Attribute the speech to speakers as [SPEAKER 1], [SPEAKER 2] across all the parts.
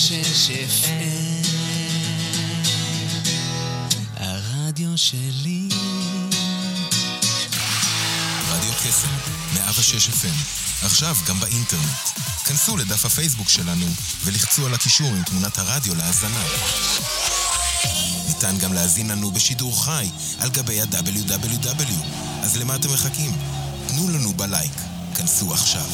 [SPEAKER 1] שש FM, הרדיו שלי.
[SPEAKER 2] רדיו קסם, 106 FM, עכשיו גם באינטרנט. כנסו לדף הפייסבוק שלנו ולחצו על הקישור עם תמונת הרדיו להאזנה. ניתן גם להזין לנו בשידור חי על גבי ה-WW. אז למה אתם מחכים? תנו לנו בלייק. כנסו עכשיו.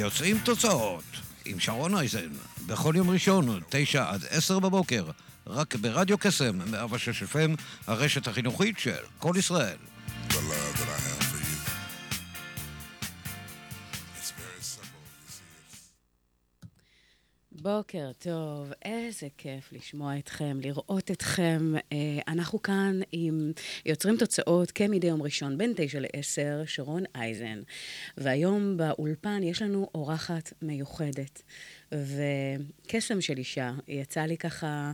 [SPEAKER 3] יוצאים תוצאות עם שרון אייזן, בכל יום ראשון, תשע עד עשר בבוקר, רק ברדיו קסם, 106 FM, הרשת החינוכית של כל ישראל.
[SPEAKER 4] the
[SPEAKER 5] בוקר טוב, איזה כיף לשמוע אתכם, לראות אתכם. אה, אנחנו כאן עם יוצרים תוצאות כמדי יום ראשון, בין תשע לעשר, שרון אייזן. והיום באולפן יש לנו אורחת מיוחדת. וקסם של אישה, יצא לי ככה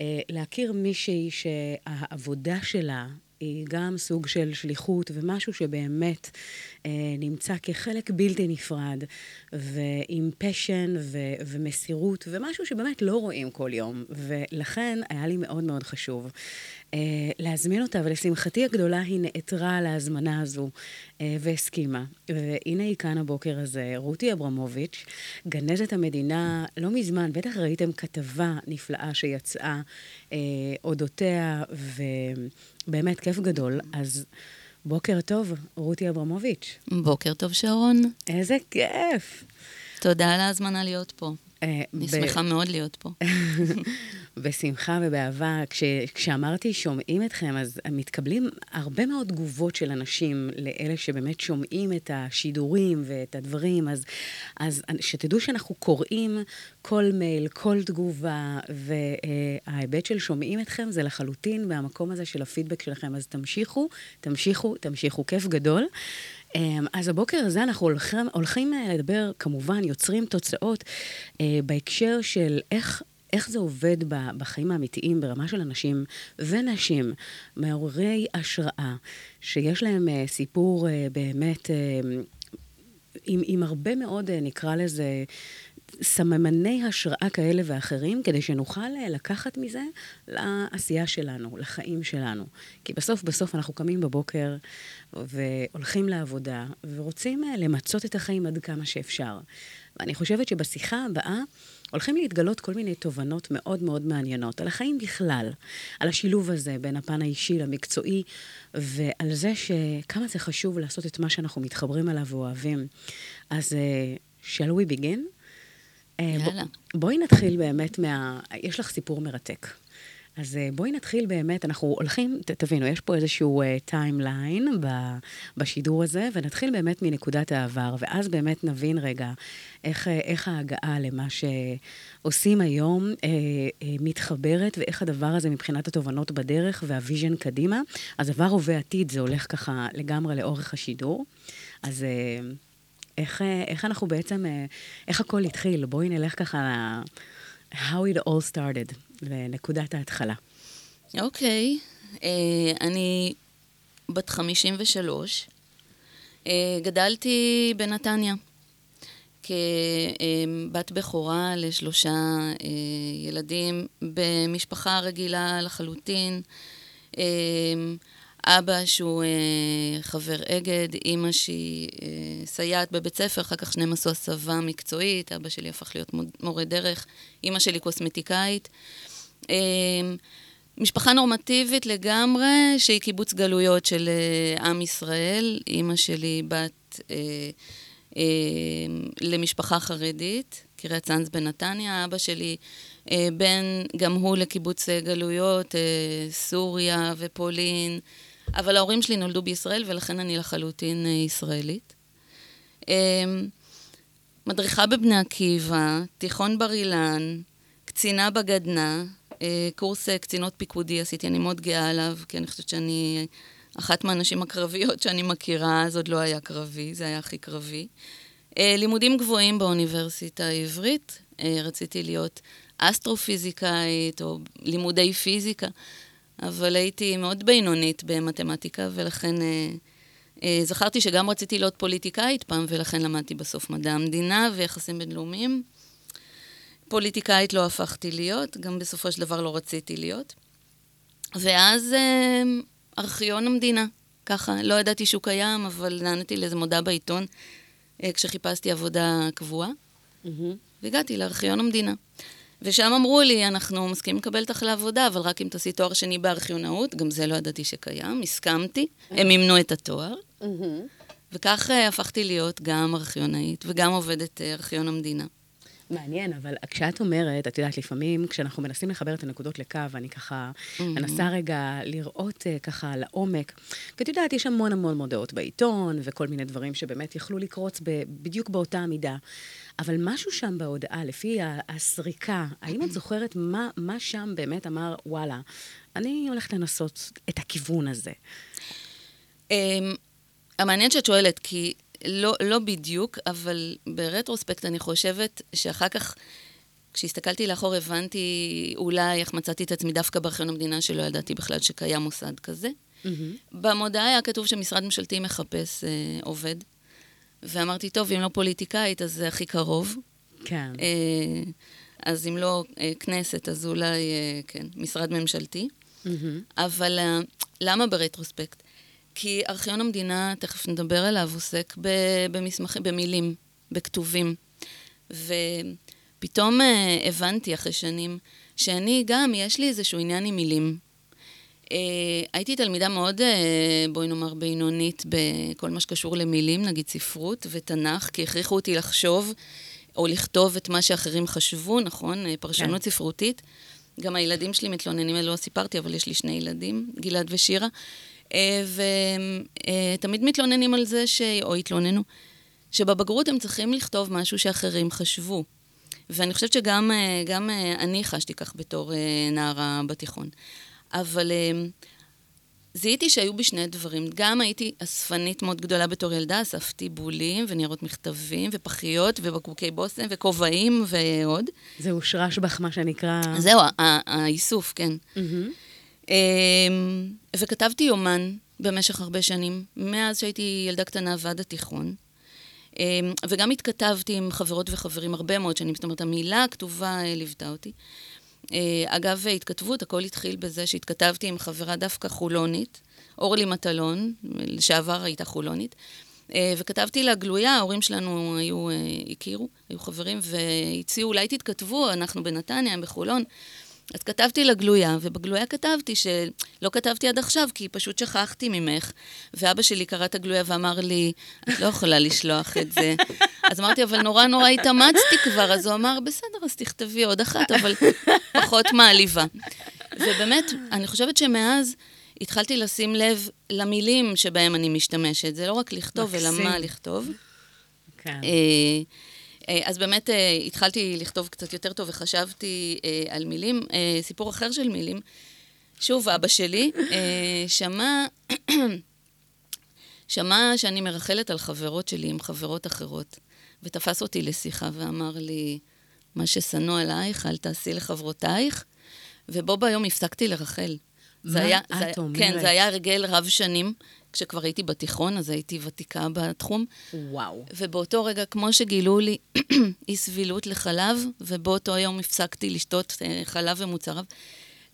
[SPEAKER 5] אה, להכיר מישהי שהעבודה שלה היא גם סוג של שליחות ומשהו שבאמת אה, נמצא כחלק בלתי נפרד, ועם פשן ו- ומסירות, ומשהו שבאמת לא רואים כל יום. ולכן היה לי מאוד מאוד חשוב להזמין אותה, ולשמחתי הגדולה היא נעתרה להזמנה הזו אה, והסכימה. והנה היא כאן הבוקר הזה, רותי אברמוביץ', גנזת המדינה, לא מזמן, בטח ראיתם כתבה נפלאה שיצאה אה, אודותיה, ובאמת כיף גדול. אז בוקר טוב, רותי אברמוביץ'.
[SPEAKER 6] בוקר טוב, שרון.
[SPEAKER 5] איזה כיף.
[SPEAKER 6] תודה על ההזמנה להיות פה.
[SPEAKER 5] אה,
[SPEAKER 6] אני שמחה מאוד להיות פה.
[SPEAKER 5] בשמחה ובאהבה. כש, כשאמרתי שומעים אתכם, אז מתקבלים הרבה מאוד תגובות של אנשים לאלה שבאמת שומעים את השידורים ואת הדברים, אז, אז שתדעו שאנחנו קוראים כל מייל, כל תגובה, וההיבט של שומעים אתכם זה לחלוטין מהמקום הזה של הפידבק שלכם. אז תמשיכו, תמשיכו, תמשיכו. כיף גדול. אמ, אז הבוקר הזה אנחנו הולכים, הולכים אה, לדבר, כמובן, יוצרים תוצאות אה, בהקשר של איך... איך זה עובד בחיים האמיתיים ברמה של אנשים ונשים מעוררי השראה, שיש להם אה, סיפור אה, באמת אה, עם, עם הרבה מאוד, אה, נקרא לזה, סממני השראה כאלה ואחרים, כדי שנוכל אה, לקחת מזה לעשייה שלנו, לחיים שלנו. כי בסוף בסוף אנחנו קמים בבוקר והולכים לעבודה ורוצים אה, למצות את החיים עד כמה שאפשר. ואני חושבת שבשיחה הבאה הולכים להתגלות כל מיני תובנות מאוד מאוד מעניינות על החיים בכלל, על השילוב הזה בין הפן האישי למקצועי, ועל זה שכמה זה חשוב לעשות את מה שאנחנו מתחברים אליו ואוהבים. אז uh, shall we begin? אה,
[SPEAKER 6] יאללה.
[SPEAKER 5] בואי נתחיל באמת מה... יש לך סיפור מרתק. אז אה, בואי נתחיל באמת, אנחנו הולכים, ת, תבינו, יש פה איזשהו timeline אה, בשידור הזה, ונתחיל באמת מנקודת העבר, ואז באמת נבין רגע איך, אה, איך ההגעה למה שעושים היום אה, אה, מתחברת, ואיך הדבר הזה מבחינת התובנות בדרך וה vision קדימה. אז עבר, הווה, עתיד, זה הולך ככה לגמרי לאורך השידור. אז... אה, איך, אה, איך אנחנו בעצם, אה, איך הכל התחיל? בואי נלך ככה how it all started, לנקודת ההתחלה.
[SPEAKER 6] אוקיי, אה, אני בת 53. אה, גדלתי בנתניה כבת בכורה לשלושה אה, ילדים במשפחה רגילה לחלוטין. אבא שהוא אה, חבר אגד, אימא שהיא אה, סייעת בבית ספר, אחר כך שניהם עשו הסבה מקצועית, אבא שלי הפך להיות מורה דרך, אימא שלי קוסמטיקאית. אה, משפחה נורמטיבית לגמרי, שהיא קיבוץ גלויות של אה, עם ישראל. אימא שלי בת אה, אה, למשפחה חרדית, קריית צאנז בנתניה. אבא שלי אה, בן גם הוא לקיבוץ אה, גלויות, אה, סוריה ופולין. אבל ההורים שלי נולדו בישראל, ולכן אני לחלוטין אה, ישראלית. אה, מדריכה בבני עקיבא, תיכון בר אילן, קצינה בגדנ"ע, אה, קורס אה, קצינות פיקודי עשיתי, אני מאוד גאה עליו, כי אני חושבת שאני אחת מהנשים הקרביות שאני מכירה, אז עוד לא היה קרבי, זה היה הכי קרבי. לימודים גבוהים באוניברסיטה העברית, רציתי להיות אסטרופיזיקאית או לימודי פיזיקה. אבל הייתי מאוד בינונית במתמטיקה, ולכן אה, אה, זכרתי שגם רציתי להיות פוליטיקאית פעם, ולכן למדתי בסוף מדע המדינה ויחסים בינלאומיים. פוליטיקאית לא הפכתי להיות, גם בסופו של דבר לא רציתי להיות. ואז אה, ארכיון המדינה, ככה, לא ידעתי שהוא קיים, אבל נעניתי לאיזה מודעה בעיתון אה, כשחיפשתי עבודה קבועה, והגעתי לארכיון המדינה. ושם אמרו לי, אנחנו מסכימים לקבל אותך לעבודה, אבל רק אם תעשי תואר שני בארכיונאות, גם זה לא ידעתי שקיים, הסכמתי, הם מימנו את התואר, וכך אה, הפכתי להיות גם ארכיונאית וגם עובדת אה, ארכיון המדינה.
[SPEAKER 5] מעניין, אבל כשאת אומרת, את יודעת, לפעמים כשאנחנו מנסים לחבר את הנקודות לקו, אני ככה מנסה רגע לראות אה, ככה לעומק. כי את יודעת, יש המון המון מודעות בעיתון, וכל מיני דברים שבאמת יכלו לקרוץ בדיוק באותה מידה. אבל משהו שם בהודעה, לפי הסריקה, האם את זוכרת מה, מה שם באמת אמר, וואלה, אני הולכת לנסות את הכיוון הזה?
[SPEAKER 6] אמ, המעניין שאת שואלת, כי לא, לא בדיוק, אבל ברטרוספקט אני חושבת שאחר כך, כשהסתכלתי לאחור, הבנתי אולי איך מצאתי את עצמי דווקא בארכיון המדינה, שלא ידעתי בכלל שקיים מוסד כזה. במודעה היה כתוב שמשרד ממשלתי מחפש אה, עובד, ואמרתי, טוב, אם לא פוליטיקאית, אז זה הכי קרוב.
[SPEAKER 5] כן.
[SPEAKER 6] אה, אז אם לא אה, כנסת, אז אולי, אה, כן, משרד ממשלתי. אבל אה, למה ברטרוספקט? כי ארכיון המדינה, תכף נדבר עליו, עוסק במסמכים, במילים, בכתובים. ופתאום אה, הבנתי אחרי שנים שאני גם, יש לי איזשהו עניין עם מילים. אה, הייתי תלמידה מאוד, אה, בואי נאמר, בינונית בכל מה שקשור למילים, נגיד ספרות ותנ"ך, כי הכריחו אותי לחשוב או לכתוב את מה שאחרים חשבו, נכון? אה, פרשנות
[SPEAKER 5] כן.
[SPEAKER 6] ספרותית. גם הילדים שלי מתלוננים, לא סיפרתי, אבל יש לי שני ילדים, גלעד ושירה. ותמיד מתלוננים על זה, ש... או התלוננו, שבבגרות הם צריכים לכתוב משהו שאחרים חשבו. ואני חושבת שגם גם אני חשתי כך בתור נערה בתיכון. אבל אה, זיהיתי שהיו בי שני דברים. גם הייתי אספנית מאוד גדולה בתור ילדה, אספתי בולים וניירות מכתבים ופחיות ובקבוקי בושם וכובעים ועוד.
[SPEAKER 5] זה הושרש בך, מה שנקרא...
[SPEAKER 6] זהו, האיסוף, כן. אמ, וכתבתי יומן במשך הרבה שנים, מאז שהייתי ילדה קטנה ועד התיכון. אמ, וגם התכתבתי עם חברות וחברים הרבה מאוד שנים, זאת אומרת, המילה הכתובה אה, ליוותה אותי. אה, אגב, התכתבות, הכל התחיל בזה שהתכתבתי עם חברה דווקא חולונית, אורלי מטלון, לשעבר הייתה חולונית, אה, וכתבתי לה גלויה, ההורים שלנו היו, אה, הכירו, היו חברים, והציעו, אולי תתכתבו, אנחנו בנתניה, הם בחולון. אז כתבתי לה גלויה, ובגלויה כתבתי שלא כתבתי עד עכשיו, כי פשוט שכחתי ממך. ואבא שלי קרא את הגלויה ואמר לי, את לא יכולה לשלוח את זה. אז אמרתי, אבל נורא נורא התאמצתי כבר, אז הוא אמר, בסדר, אז תכתבי עוד אחת, אבל פחות מעליבה. ובאמת, אני חושבת שמאז התחלתי לשים לב למילים שבהם אני משתמשת. זה לא רק לכתוב, אלא. מה לכתוב.
[SPEAKER 5] כן.
[SPEAKER 6] אה, אז באמת אה, התחלתי לכתוב קצת יותר טוב וחשבתי אה, על מילים. אה, סיפור אחר של מילים. שוב, אבא שלי אה, שמע, שמע שאני מרחלת על חברות שלי עם חברות אחרות, ותפס אותי לשיחה ואמר לי, מה ששנוא עלייך, אל תעשי לחברותייך, ובו ביום הפסקתי לרחל. זה
[SPEAKER 5] מה
[SPEAKER 6] היה,
[SPEAKER 5] את
[SPEAKER 6] זה,
[SPEAKER 5] אומרת?
[SPEAKER 6] כן, זה היה הרגל רב שנים. כשכבר הייתי בתיכון, אז הייתי ותיקה בתחום.
[SPEAKER 5] וואו.
[SPEAKER 6] ובאותו רגע, כמו שגילו לי אי סבילות לחלב, ובאותו היום הפסקתי לשתות אה, חלב ומוצריו.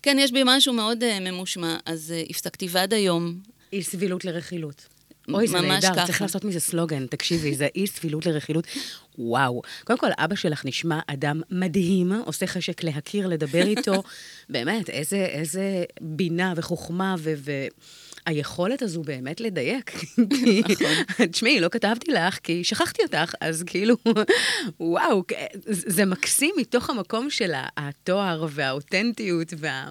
[SPEAKER 6] כן, יש בי משהו מאוד uh, ממושמע, אז uh, הפסקתי ועד היום.
[SPEAKER 5] אי סבילות לרכילות. אוי, זה נהדר. צריך לעשות מזה סלוגן, תקשיבי, זה אי סבילות לרכילות. וואו. קודם כל, אבא שלך נשמע אדם מדהים, עושה חשק להכיר, לדבר איתו. באמת, איזה, איזה בינה וחוכמה ו... ו... היכולת הזו באמת לדייק. כי, תשמעי, לא כתבתי לך, כי שכחתי אותך, אז כאילו, וואו, זה מקסים מתוך המקום של התואר והאותנטיות וה...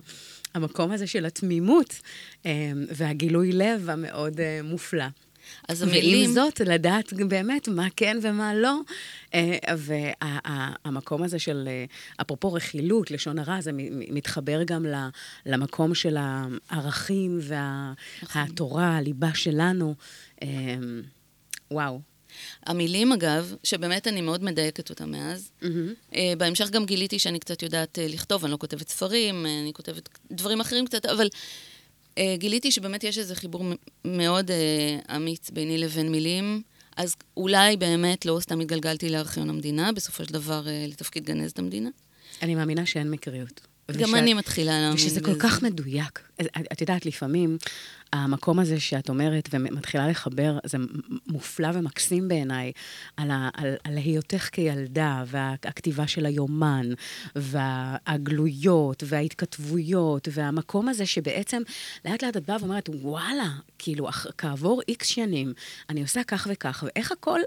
[SPEAKER 5] המקום הזה של התמימות אה, והגילוי לב המאוד אה, מופלא.
[SPEAKER 6] אז המילים...
[SPEAKER 5] ועם זאת, לדעת באמת מה כן ומה לא. אה, והמקום הזה של, אה, אפרופו רכילות, לשון הרע, זה מתחבר גם למקום של הערכים והתורה, הליבה שלנו. אה, וואו.
[SPEAKER 6] המילים, אגב, שבאמת אני מאוד מדייקת אותם מאז, אה, בהמשך גם גיליתי שאני קצת יודעת אה, לכתוב, אני לא כותבת ספרים, אני כותבת דברים אחרים קצת, אבל גיליתי שבאמת יש איזה חיבור מאוד אה, אמיץ ביני לבין מילים. אז אולי באמת לא סתם התגלגלתי לארכיון המדינה, בסופו של דבר אה, לתפקיד גנזת המדינה.
[SPEAKER 5] אני מאמינה שאין מקריות.
[SPEAKER 6] גם
[SPEAKER 5] ושאת-
[SPEAKER 6] אני מתחילה להאמין
[SPEAKER 5] ושזה כל
[SPEAKER 6] בזה.
[SPEAKER 5] כך מדויק. את, את יודעת, לפעמים המקום הזה שאת אומרת ומתחילה לחבר, זה מופלא ומקסים בעיניי, על, ה, על, על היותך כילדה, והכתיבה של היומן, והגלויות, וההתכתבויות, והמקום הזה שבעצם לאט לאט את באה ואומרת, וואלה, כאילו, אח- כעבור איקס שנים, אני עושה כך וכך, ואיך הכל,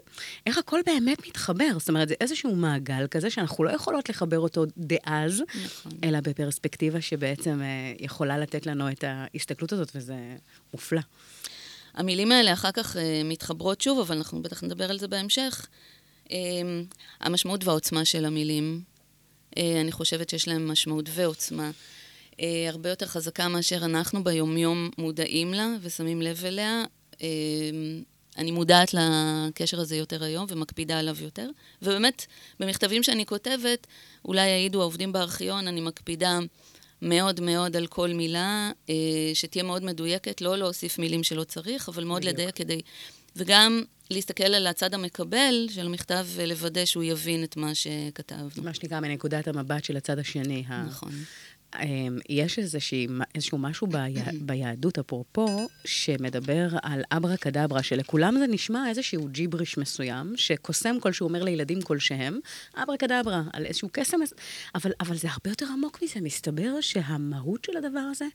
[SPEAKER 5] איך הכל באמת מתחבר? זאת אומרת, זה איזשהו מעגל כזה שאנחנו לא יכולות לחבר אותו דאז,
[SPEAKER 6] נכון.
[SPEAKER 5] אלא בפרספקטיבה שבעצם אה, יכולה לתת לנו את ההסתכלות הזאת, וזה מופלא.
[SPEAKER 6] המילים האלה אחר כך אה, מתחברות שוב, אבל אנחנו בטח נדבר על זה בהמשך. אה, המשמעות והעוצמה של המילים, אה, אני חושבת שיש להם משמעות ועוצמה הרבה יותר חזקה מאשר אנחנו ביומיום מודעים לה ושמים לב אליה. אני מודעת לקשר הזה יותר היום ומקפידה עליו יותר. ובאמת, במכתבים שאני כותבת, אולי יעידו העובדים בארכיון, אני מקפידה מאוד מאוד על כל מילה, אה, שתהיה מאוד מדויקת, לא להוסיף מילים שלא צריך, אבל מאוד
[SPEAKER 5] בדיוק.
[SPEAKER 6] לדייק כדי... וגם להסתכל על הצד המקבל של המכתב ולוודא שהוא יבין את מה שכתבנו.
[SPEAKER 5] מה שנקרא מנקודת המבט של הצד השני.
[SPEAKER 6] נכון.
[SPEAKER 5] אמ, יש איזושהי, איזשהו משהו בי, ביהדות, אפרופו, שמדבר על אברה קדברה, שלכולם זה נשמע איזשהו ג'יבריש מסוים, שקוסם כלשהו אומר לילדים כלשהם, אברה קדברה, על איזשהו קסם, אבל, אבל זה הרבה יותר עמוק מזה. מסתבר שהמהות של הדבר הזה,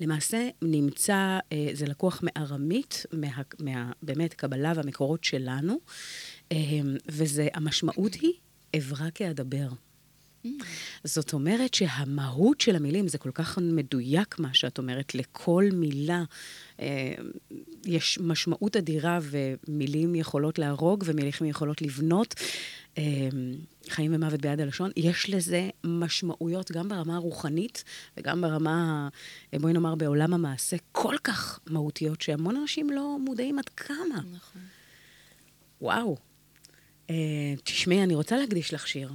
[SPEAKER 5] למעשה נמצא, אה, זה לקוח מארמית, מה, מה, באמת, קבלה והמקורות שלנו, אמ, וזה, המשמעות היא, אברה כאדבר. זאת אומרת שהמהות של המילים, זה כל כך מדויק מה שאת אומרת, לכל מילה אה, יש משמעות אדירה, ומילים יכולות להרוג ומילים יכולות לבנות. אה, חיים ומוות ביד הלשון, יש לזה משמעויות גם ברמה הרוחנית וגם ברמה, ה- בואי נאמר, בעולם המעשה, כל כך מהותיות, שהמון אנשים לא מודעים עד כמה.
[SPEAKER 6] נכון.
[SPEAKER 5] וואו. אה, תשמעי, אני רוצה להקדיש לך שיר.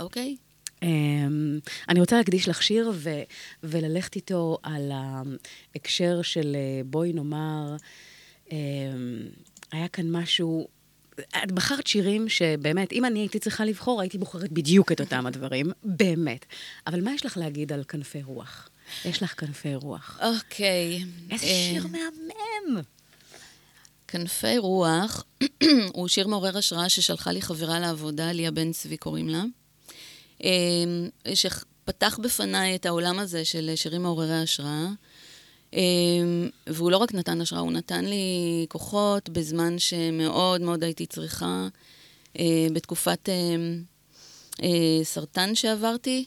[SPEAKER 6] אוקיי.
[SPEAKER 5] Um, אני רוצה להקדיש לך שיר ו- וללכת איתו על ההקשר של אה, בואי נאמר, um, היה כאן משהו... את בחרת שירים שבאמת, אם אני הייתי צריכה לבחור, הייתי בוחרת בדיוק את אותם הדברים, באמת. אבל מה יש לך להגיד על כנפי רוח? יש לך כנפי רוח.
[SPEAKER 6] אוקיי.
[SPEAKER 5] איזה
[SPEAKER 6] אה,
[SPEAKER 5] שיר מהמם!
[SPEAKER 6] כנפי רוח הוא שיר מעורר השראה ששלחה לי חברה לעבודה, ליה בן צבי קוראים לה, אמ, שפתח בפניי את העולם הזה של שירים מעוררי השראה. אמ, והוא לא רק נתן השראה, הוא נתן לי כוחות בזמן שמאוד מאוד הייתי צריכה, אה, בתקופת אמ, אה, סרטן שעברתי.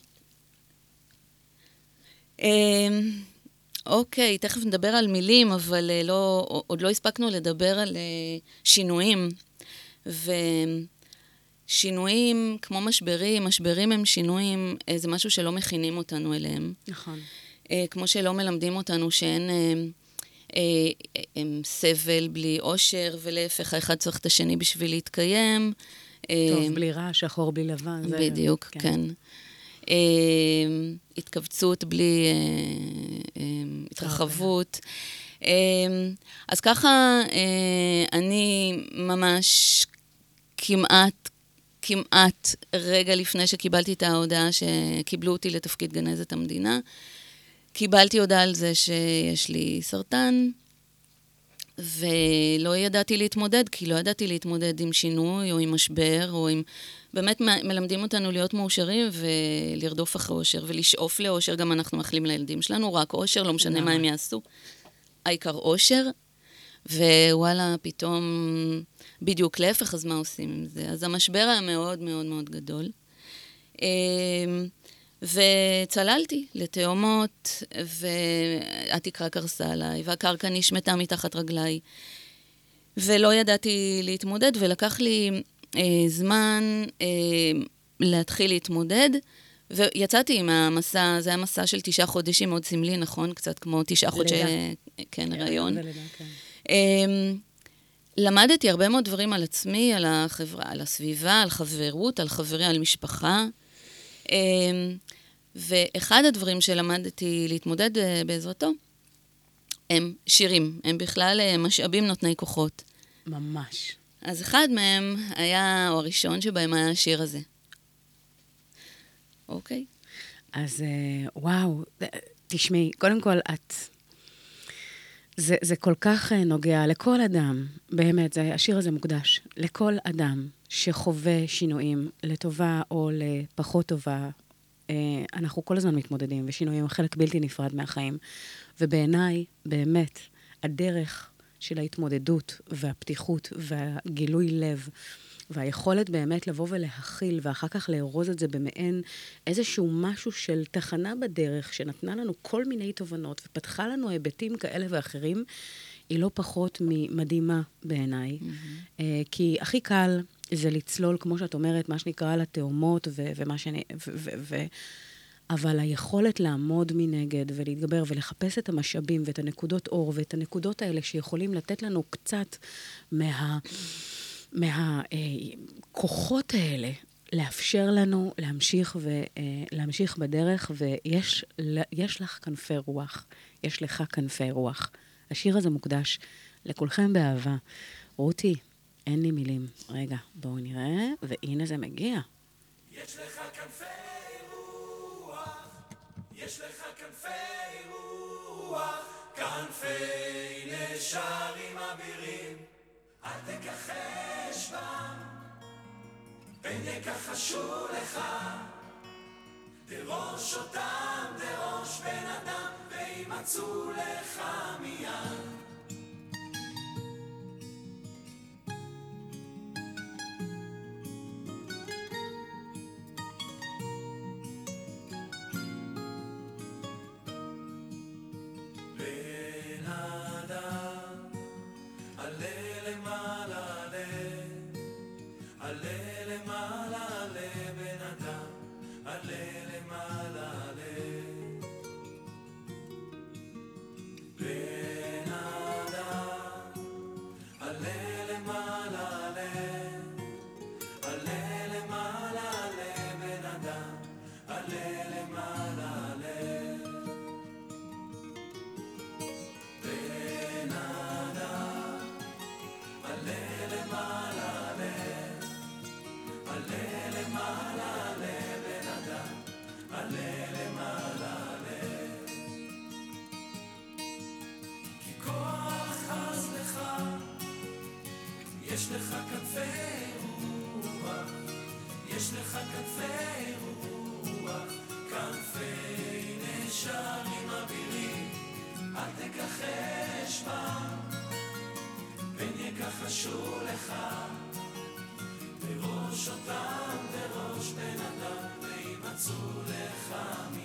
[SPEAKER 6] אמ, אוקיי, תכף נדבר על מילים, אבל אה, לא, עוד לא הספקנו לדבר על אה, שינויים. כמו משברים, משברים הם שינויים, אה, זה משהו שלא מכינים אותנו אליהם.
[SPEAKER 5] נכון.
[SPEAKER 6] אה, כמו שלא מלמדים אותנו שאין אה, אה, סבל בלי אושר, ולהפך, האחד צריך את השני בשביל להתקיים.
[SPEAKER 5] טוב, בלי רע, שחור בלי לבן.
[SPEAKER 6] בדיוק, כן. כן. התכווצות בלי התרחבות. אז ככה, אני ממש כמעט, כמעט רגע לפני שקיבלתי את ההודעה שקיבלו אותי לתפקיד גנזת המדינה, קיבלתי הודעה על זה שיש לי סרטן, ולא ידעתי להתמודד, כי לא ידעתי להתמודד עם שינוי או עם משבר, או עם... באמת מלמדים אותנו להיות מאושרים ולרדוף אחרי אושר ולשאוף לאושר, גם אנחנו מאחלים לילדים שלנו, רק אושר, לא משנה מה הם יעשו. העיקר אושר, ווואלה, פתאום בדיוק להפך, אז מה עושים עם זה? אז המשבר היה מאוד מאוד מאוד גדול. אמ, וצללתי לתאומות, והתקרה קרסה עליי, והקרקע נשמטה מתחת רגליי, ולא ידעתי להתמודד, ולקח לי אה, זמן אה, להתחיל להתמודד, ויצאתי עם המסע, זה היה מסע של תשעה חודשים, מאוד סמלי, נכון? קצת כמו תשעה חודשי...
[SPEAKER 5] לידה.
[SPEAKER 6] כן, הריון.
[SPEAKER 5] ולידה, כן.
[SPEAKER 6] אמ, למדתי הרבה מאוד דברים על עצמי, על החברה, על הסביבה, על חברות, על חברי, על משפחה. אמ, ואחד הדברים שלמדתי להתמודד אה, בעזרתו, הם שירים. הם בכלל אה, משאבים נותני כוחות.
[SPEAKER 5] ממש.
[SPEAKER 6] אז אחד מהם היה, או הראשון שבהם היה השיר הזה. אוקיי.
[SPEAKER 5] אז אה, וואו, תשמעי, קודם כל, את... זה, זה כל כך אה, נוגע לכל אדם, באמת, זה, השיר הזה מוקדש לכל אדם שחווה שינויים לטובה או לפחות טובה. אה, אנחנו כל הזמן מתמודדים, ושינויים הם חלק בלתי נפרד מהחיים. ובעיניי, באמת, הדרך של ההתמודדות והפתיחות והגילוי לב, והיכולת באמת לבוא ולהכיל, ואחר כך לארוז את זה במעין איזשהו משהו של תחנה בדרך, שנתנה לנו כל מיני תובנות, ופתחה לנו היבטים כאלה ואחרים, היא לא פחות ממדהימה בעיניי. Mm-hmm. כי הכי קל זה לצלול, כמו שאת אומרת, מה שנקרא לתאומות, ו- ומה שאני... ו- ו- ו- אבל היכולת לעמוד מנגד ולהתגבר ולחפש את המשאבים ואת הנקודות אור ואת הנקודות האלה שיכולים לתת לנו קצת מה... מהכוחות האלה, לאפשר לנו להמשיך, ו, להמשיך בדרך, ויש יש לך כנפי רוח, יש לך כנפי רוח. השיר הזה מוקדש לכולכם באהבה. רותי, אין לי מילים. רגע, בואו נראה, והנה זה מגיע.
[SPEAKER 1] יש לך כנפי רוח, יש לך כנפי רוח, כנפי נשרים אבירים, אל תכחש בם, פן יכחשו לך, דרוש אותם, דרוש בן אדם, וימצאו לך מיד. עלה למעלה, עלה בן אדם, עלה למעלה, פן יכחשו לך, בראש אותם, בראש בן אדם, וימצאו לך מיד.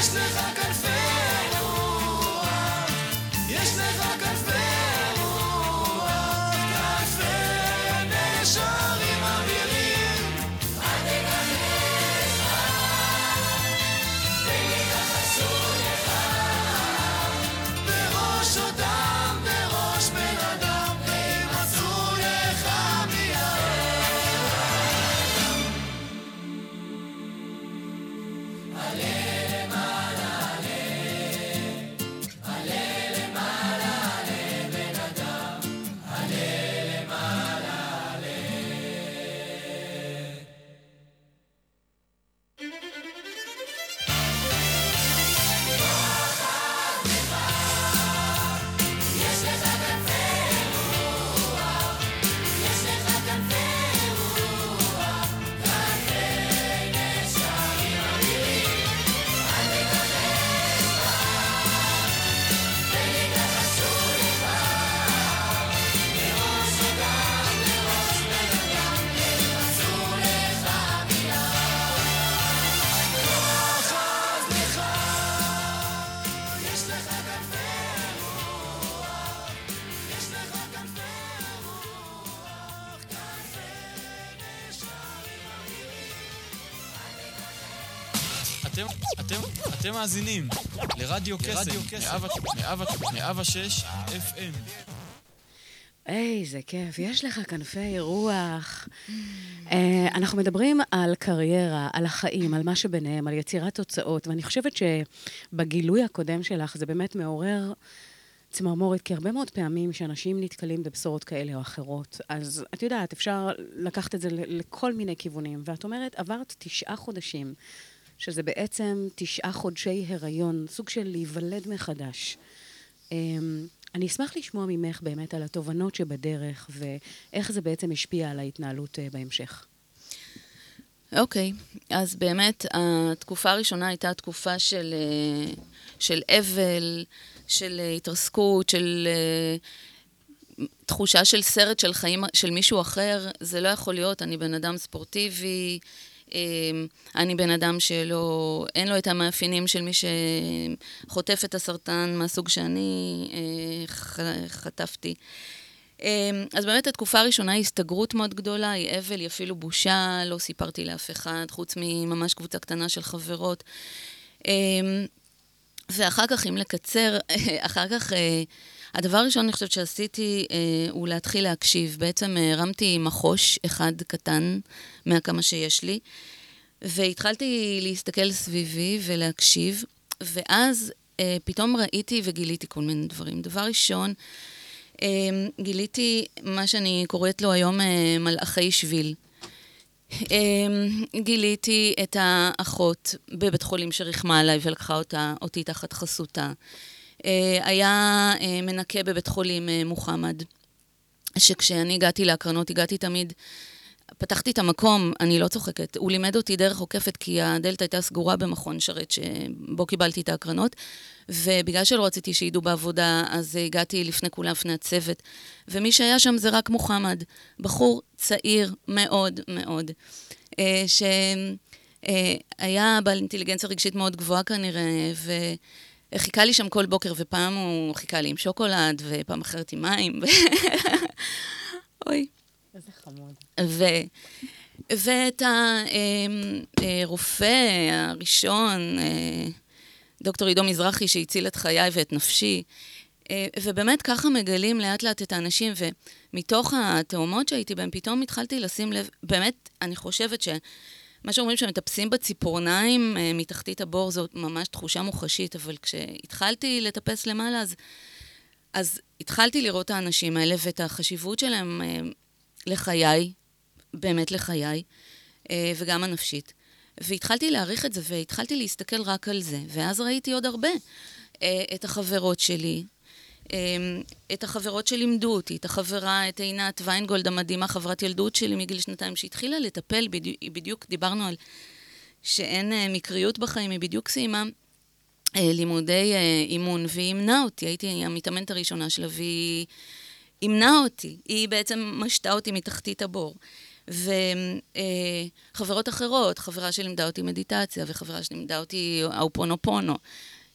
[SPEAKER 7] Christus. מאזינים לרדיו קסם, מאה ושש FM.
[SPEAKER 5] איזה כיף, יש לך כנפי רוח. אה, אנחנו מדברים על קריירה, על החיים, על מה שביניהם, על יצירת תוצאות, ואני חושבת שבגילוי הקודם שלך זה באמת מעורר צמרמורת, כי הרבה מאוד פעמים שאנשים נתקלים בבשורות כאלה או אחרות, אז את יודעת, אפשר לקחת את זה לכל מיני כיוונים, ואת אומרת, עברת תשעה חודשים, שזה בעצם תשעה חודשי הריון, סוג של להיוולד מחדש. אמ, אני אשמח לשמוע ממך באמת על התובנות שבדרך, ואיך זה בעצם השפיע על ההתנהלות אה, בהמשך.
[SPEAKER 6] אוקיי, אז באמת, התקופה הראשונה הייתה תקופה של, אה, של אבל, של אה, התרסקות, של תחושה של סרט של חיים של מישהו אחר. זה לא יכול להיות, אני בן אדם ספורטיבי, אני בן אדם שלא, אין לו את המאפיינים של מי שחוטף את הסרטן מהסוג שאני חטפתי. אז באמת התקופה הראשונה היא הסתגרות מאוד גדולה, היא אבל, היא אפילו בושה, לא סיפרתי לאף אחד, חוץ מממש קבוצה קטנה של חברות. ואחר כך, אם לקצר, אחר כך, הדבר הראשון, אני חושבת שעשיתי, הוא להתחיל להקשיב. בעצם הרמתי מחוש אחד קטן מהכמה שיש לי, והתחלתי להסתכל סביבי ולהקשיב, ואז פתאום ראיתי וגיליתי כל מיני דברים. דבר ראשון, גיליתי מה שאני קוראת לו היום מלאכי שביל. גיליתי את האחות בבית חולים שריחמה עליי ולקחה אותה, אותי תחת חסותה. היה מנקה בבית חולים מוחמד, שכשאני הגעתי להקרנות, הגעתי תמיד, פתחתי את המקום, אני לא צוחקת, הוא לימד אותי דרך עוקפת, כי הדלת הייתה סגורה במכון שרת שבו קיבלתי את ההקרנות, ובגלל שלא רציתי שידעו בעבודה, אז הגעתי לפני כולם, לפני הצוות, ומי שהיה שם זה רק מוחמד, בחור צעיר מאוד מאוד, שהיה בעל אינטליגנציה רגשית מאוד גבוהה כנראה, ו... חיכה לי שם כל בוקר, ופעם הוא חיכה לי עם שוקולד, ופעם אחרת עם מים. אוי.
[SPEAKER 5] איזה חמוד.
[SPEAKER 6] ו... ואת הרופא הראשון, דוקטור עידו מזרחי, שהציל את חיי ואת נפשי. ובאמת ככה מגלים לאט לאט את האנשים, ומתוך התאומות שהייתי בהם, פתאום התחלתי לשים לב, באמת, אני חושבת ש... מה שאומרים שמטפסים בציפורניים מתחתית הבור, זאת ממש תחושה מוחשית, אבל כשהתחלתי לטפס למעלה, אז, אז התחלתי לראות את האנשים האלה ואת החשיבות שלהם לחיי, באמת לחיי, וגם הנפשית. והתחלתי להעריך את זה, והתחלתי להסתכל רק על זה. ואז ראיתי עוד הרבה. את החברות שלי, את החברות שלימדו אותי, את החברה, את עינת ויינגולד המדהימה, חברת ילדות שלי מגיל שנתיים, שהתחילה לטפל, בדיוק, בדיוק דיברנו על שאין מקריות בחיים, היא בדיוק סיימה לימודי אימון, והיא אימנה אותי, הייתי המתאמנת הראשונה שלה, והיא אימנה אותי, היא בעצם משתה אותי מתחתית הבור. וחברות אחרות, חברה שלימדה אותי מדיטציה, וחברה שלימדה אותי האופונופונו.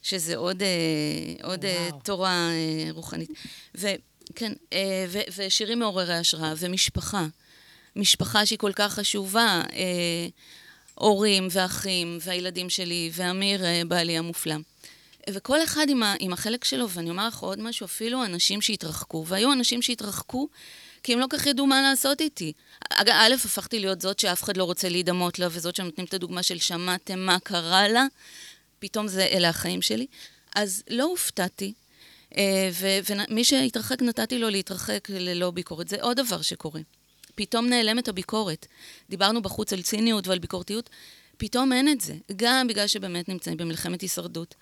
[SPEAKER 6] שזה עוד, אה, עוד אה,
[SPEAKER 5] וואו.
[SPEAKER 6] תורה אה, רוחנית. וכן, אה, ו, ושירים מעוררי השראה, ומשפחה. משפחה שהיא כל כך חשובה, אה, הורים ואחים והילדים שלי, ואמיר, אה, בעלי המופלא. וכל אחד עם, ה, עם החלק שלו, ואני אומר לך עוד משהו, אפילו אנשים שהתרחקו, והיו אנשים שהתרחקו כי הם לא כך ידעו מה לעשות איתי. אגב, א', הפכתי להיות זאת שאף אחד לא רוצה להידמות לה, וזאת שנותנים את הדוגמה של שמעתם מה קרה לה, פתאום זה, אלה החיים שלי. אז לא הופתעתי, אה, ומי שהתרחק, נתתי לו להתרחק ללא ביקורת. זה עוד דבר שקורה. פתאום נעלמת הביקורת. דיברנו בחוץ על ציניות ועל ביקורתיות, פתאום אין את זה. גם בגלל שבאמת נמצאים במלחמת הישרדות,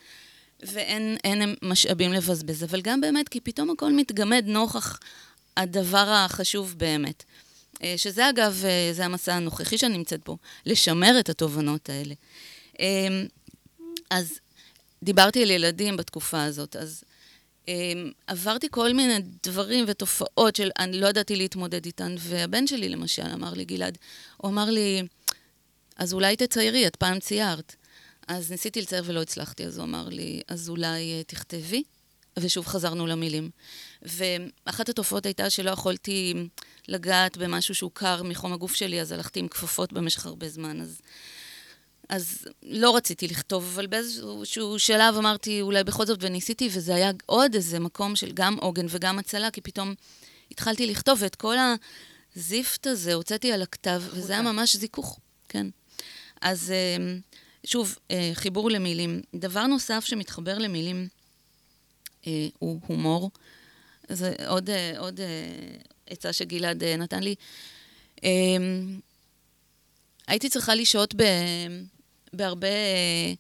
[SPEAKER 6] ואין אין משאבים לבזבז, אבל גם באמת כי פתאום הכל מתגמד נוכח הדבר החשוב באמת. אה, שזה אגב, אה, זה המסע הנוכחי שאני נמצאת בו, לשמר את התובנות האלה. אה, אז דיברתי על ילדים בתקופה הזאת, אז um, עברתי כל מיני דברים ותופעות של אני לא ידעתי להתמודד איתן, והבן שלי למשל אמר לי, גלעד, הוא אמר לי, אז אולי תציירי, את פעם ציירת. אז ניסיתי לצייר ולא הצלחתי, אז הוא אמר לי, אז אולי uh, תכתבי? ושוב חזרנו למילים. ואחת התופעות הייתה שלא יכולתי לגעת במשהו שהוא קר מחום הגוף שלי, אז הלכתי עם כפפות במשך הרבה זמן. אז אז לא רציתי לכתוב, אבל באיזשהו שלב אמרתי, אולי בכל זאת, וניסיתי, וזה היה עוד איזה מקום של גם עוגן וגם הצלה, כי פתאום התחלתי לכתוב, ואת כל הזיפט הזה הוצאתי על הכתב, וזה היה ממש זיכוך, כן. אז אה, שוב, אה, חיבור למילים. דבר נוסף שמתחבר למילים אה, הוא הומור. זה עוד, אה, עוד עצה שגלעד נתן לי. אה, הייתי צריכה לשהות ב... בהרבה אה,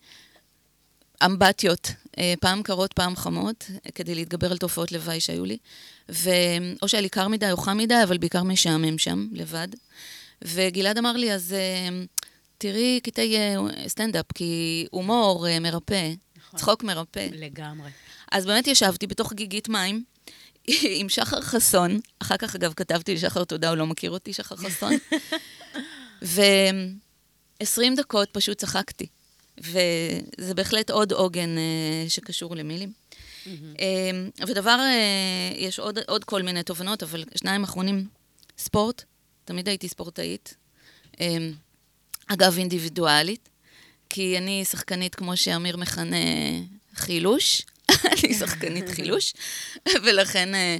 [SPEAKER 6] אמבטיות, אה, פעם קרות, פעם חמות, כדי להתגבר על תופעות לוואי שהיו לי. ו... או שהיה לי קר מדי או חם מדי, אבל בעיקר משעמם שם, לבד. וגלעד אמר לי, אז אה, תראי קטעי סטנדאפ, כי הומור מרפא,
[SPEAKER 5] נכון.
[SPEAKER 6] צחוק מרפא.
[SPEAKER 5] לגמרי.
[SPEAKER 6] אז באמת ישבתי בתוך גיגית מים עם שחר חסון, אחר כך אגב כתבתי לשחר תודה, הוא לא מכיר אותי, שחר חסון, ו-20 דקות פשוט צחקתי. וזה בהחלט עוד עוגן אה, שקשור למילים. אה, ודבר, אה, יש עוד, עוד כל מיני תובנות, אבל שניים אחרונים, ספורט, תמיד הייתי ספורטאית. אה, אגב, אינדיבידואלית, כי אני שחקנית, כמו שאמיר מכנה, חילוש. אני שחקנית חילוש, ולכן אה,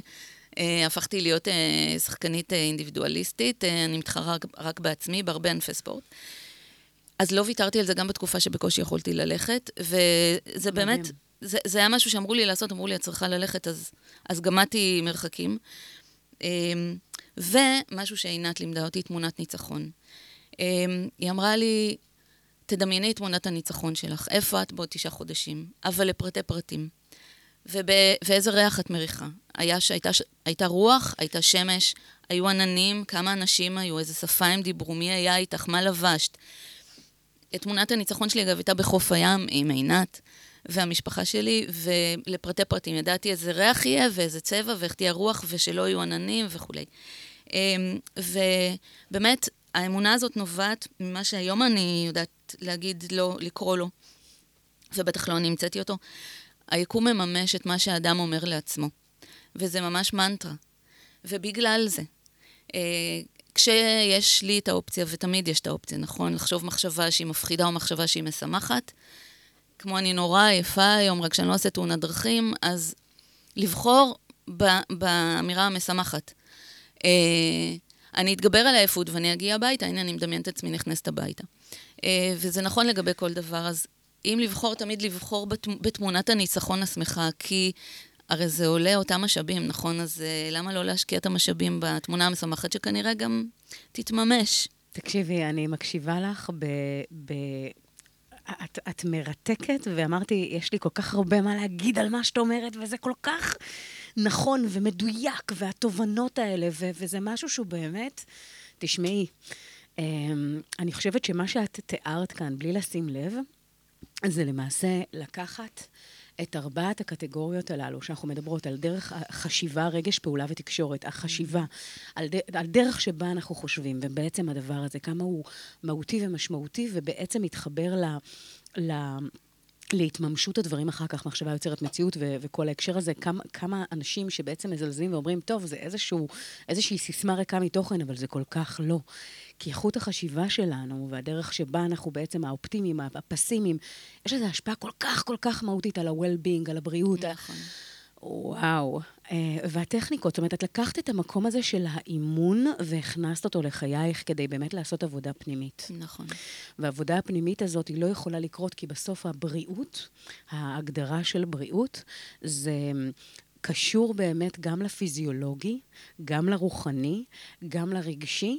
[SPEAKER 6] אה, הפכתי להיות אה, שחקנית אה, אינדיבידואליסטית. אה, אני מתחרה רק, בעצמי בהרבה ענפי ספורט. אז לא ויתרתי על זה גם בתקופה שבקושי יכולתי ללכת, וזה באמת. זה, זה היה משהו שאמרו לי לעשות, אמרו לי, את צריכה ללכת, אז, אז גמדתי מרחקים. אמ, ומשהו שעינת לימדה אותי, תמונת ניצחון. אמ, היא אמרה לי, תדמייני את תמונת הניצחון שלך, איפה את בעוד תשעה חודשים, אבל לפרטי פרטים. ואיזה ריח את מריחה. היה שהייתה הייתה רוח, הייתה שמש, היו עננים, כמה אנשים היו, איזה שפה הם דיברו, מי היה איתך, מה לבשת. תמונת הניצחון שלי, אגב, הייתה בחוף הים עם עינת והמשפחה שלי, ולפרטי פרטים ידעתי איזה ריח יהיה ואיזה צבע ואיך תהיה רוח ושלא יהיו עננים וכולי. אמ, ובאמת, האמונה הזאת נובעת ממה שהיום אני יודעת להגיד לו, לקרוא לו, ובטח לא אני המצאתי אותו. היקום מממש את מה שהאדם אומר לעצמו, וזה ממש מנטרה. ובגלל זה, אה, כשיש לי את האופציה, ותמיד יש את האופציה, נכון? לחשוב מחשבה שהיא מפחידה או מחשבה שהיא משמחת, כמו אני נורא עייפה היום, רק שאני לא עושה תאונת דרכים, אז לבחור ב- באמירה המשמחת. אה, אני אתגבר על העייפות ואני אגיע הביתה, הנה, אני מדמיינת את עצמי נכנסת הביתה. אה, וזה נכון לגבי כל דבר, אז אם לבחור, תמיד לבחור בת, בתמונת הניצחון השמחה, כי הרי זה עולה אותם משאבים, נכון? אז אה, למה לא להשקיע את המשאבים בתמונה המשמחת, שכנראה גם תתממש?
[SPEAKER 5] תקשיבי, אני מקשיבה לך ב... ב... את, את מרתקת, ואמרתי, יש לי כל כך הרבה מה להגיד על מה שאת אומרת, וזה כל כך נכון ומדויק, והתובנות האלה, ו, וזה משהו שהוא באמת, תשמעי, אמ, אני חושבת שמה שאת תיארת כאן, בלי לשים לב, זה למעשה לקחת את ארבעת הקטגוריות הללו, שאנחנו מדברות על דרך החשיבה, רגש, פעולה ותקשורת, החשיבה, על, ד, על דרך שבה אנחנו חושבים, ובעצם הדבר הזה, כמה הוא מהותי ומשמעותי, ובעצם מתחבר ל... ל להתממשות הדברים אחר כך, מחשבה יוצרת מציאות ו- וכל ההקשר הזה, כמה, כמה אנשים שבעצם מזלזלים ואומרים, טוב, זה איזשהו, איזושהי סיסמה ריקה מתוכן, אבל זה כל כך לא. כי איכות החשיבה שלנו והדרך שבה אנחנו בעצם האופטימיים, הפסימיים, יש לזה השפעה כל כך כל כך מהותית על ה-well-being, על הבריאות.
[SPEAKER 6] נכון.
[SPEAKER 5] וואו. אה, והטכניקות, זאת אומרת, את לקחת את המקום הזה של האימון והכנסת אותו לחייך כדי באמת לעשות עבודה פנימית.
[SPEAKER 6] נכון.
[SPEAKER 5] והעבודה הפנימית הזאת היא לא יכולה לקרות, כי בסוף הבריאות, ההגדרה של בריאות, זה קשור באמת גם לפיזיולוגי, גם לרוחני, גם לרגשי,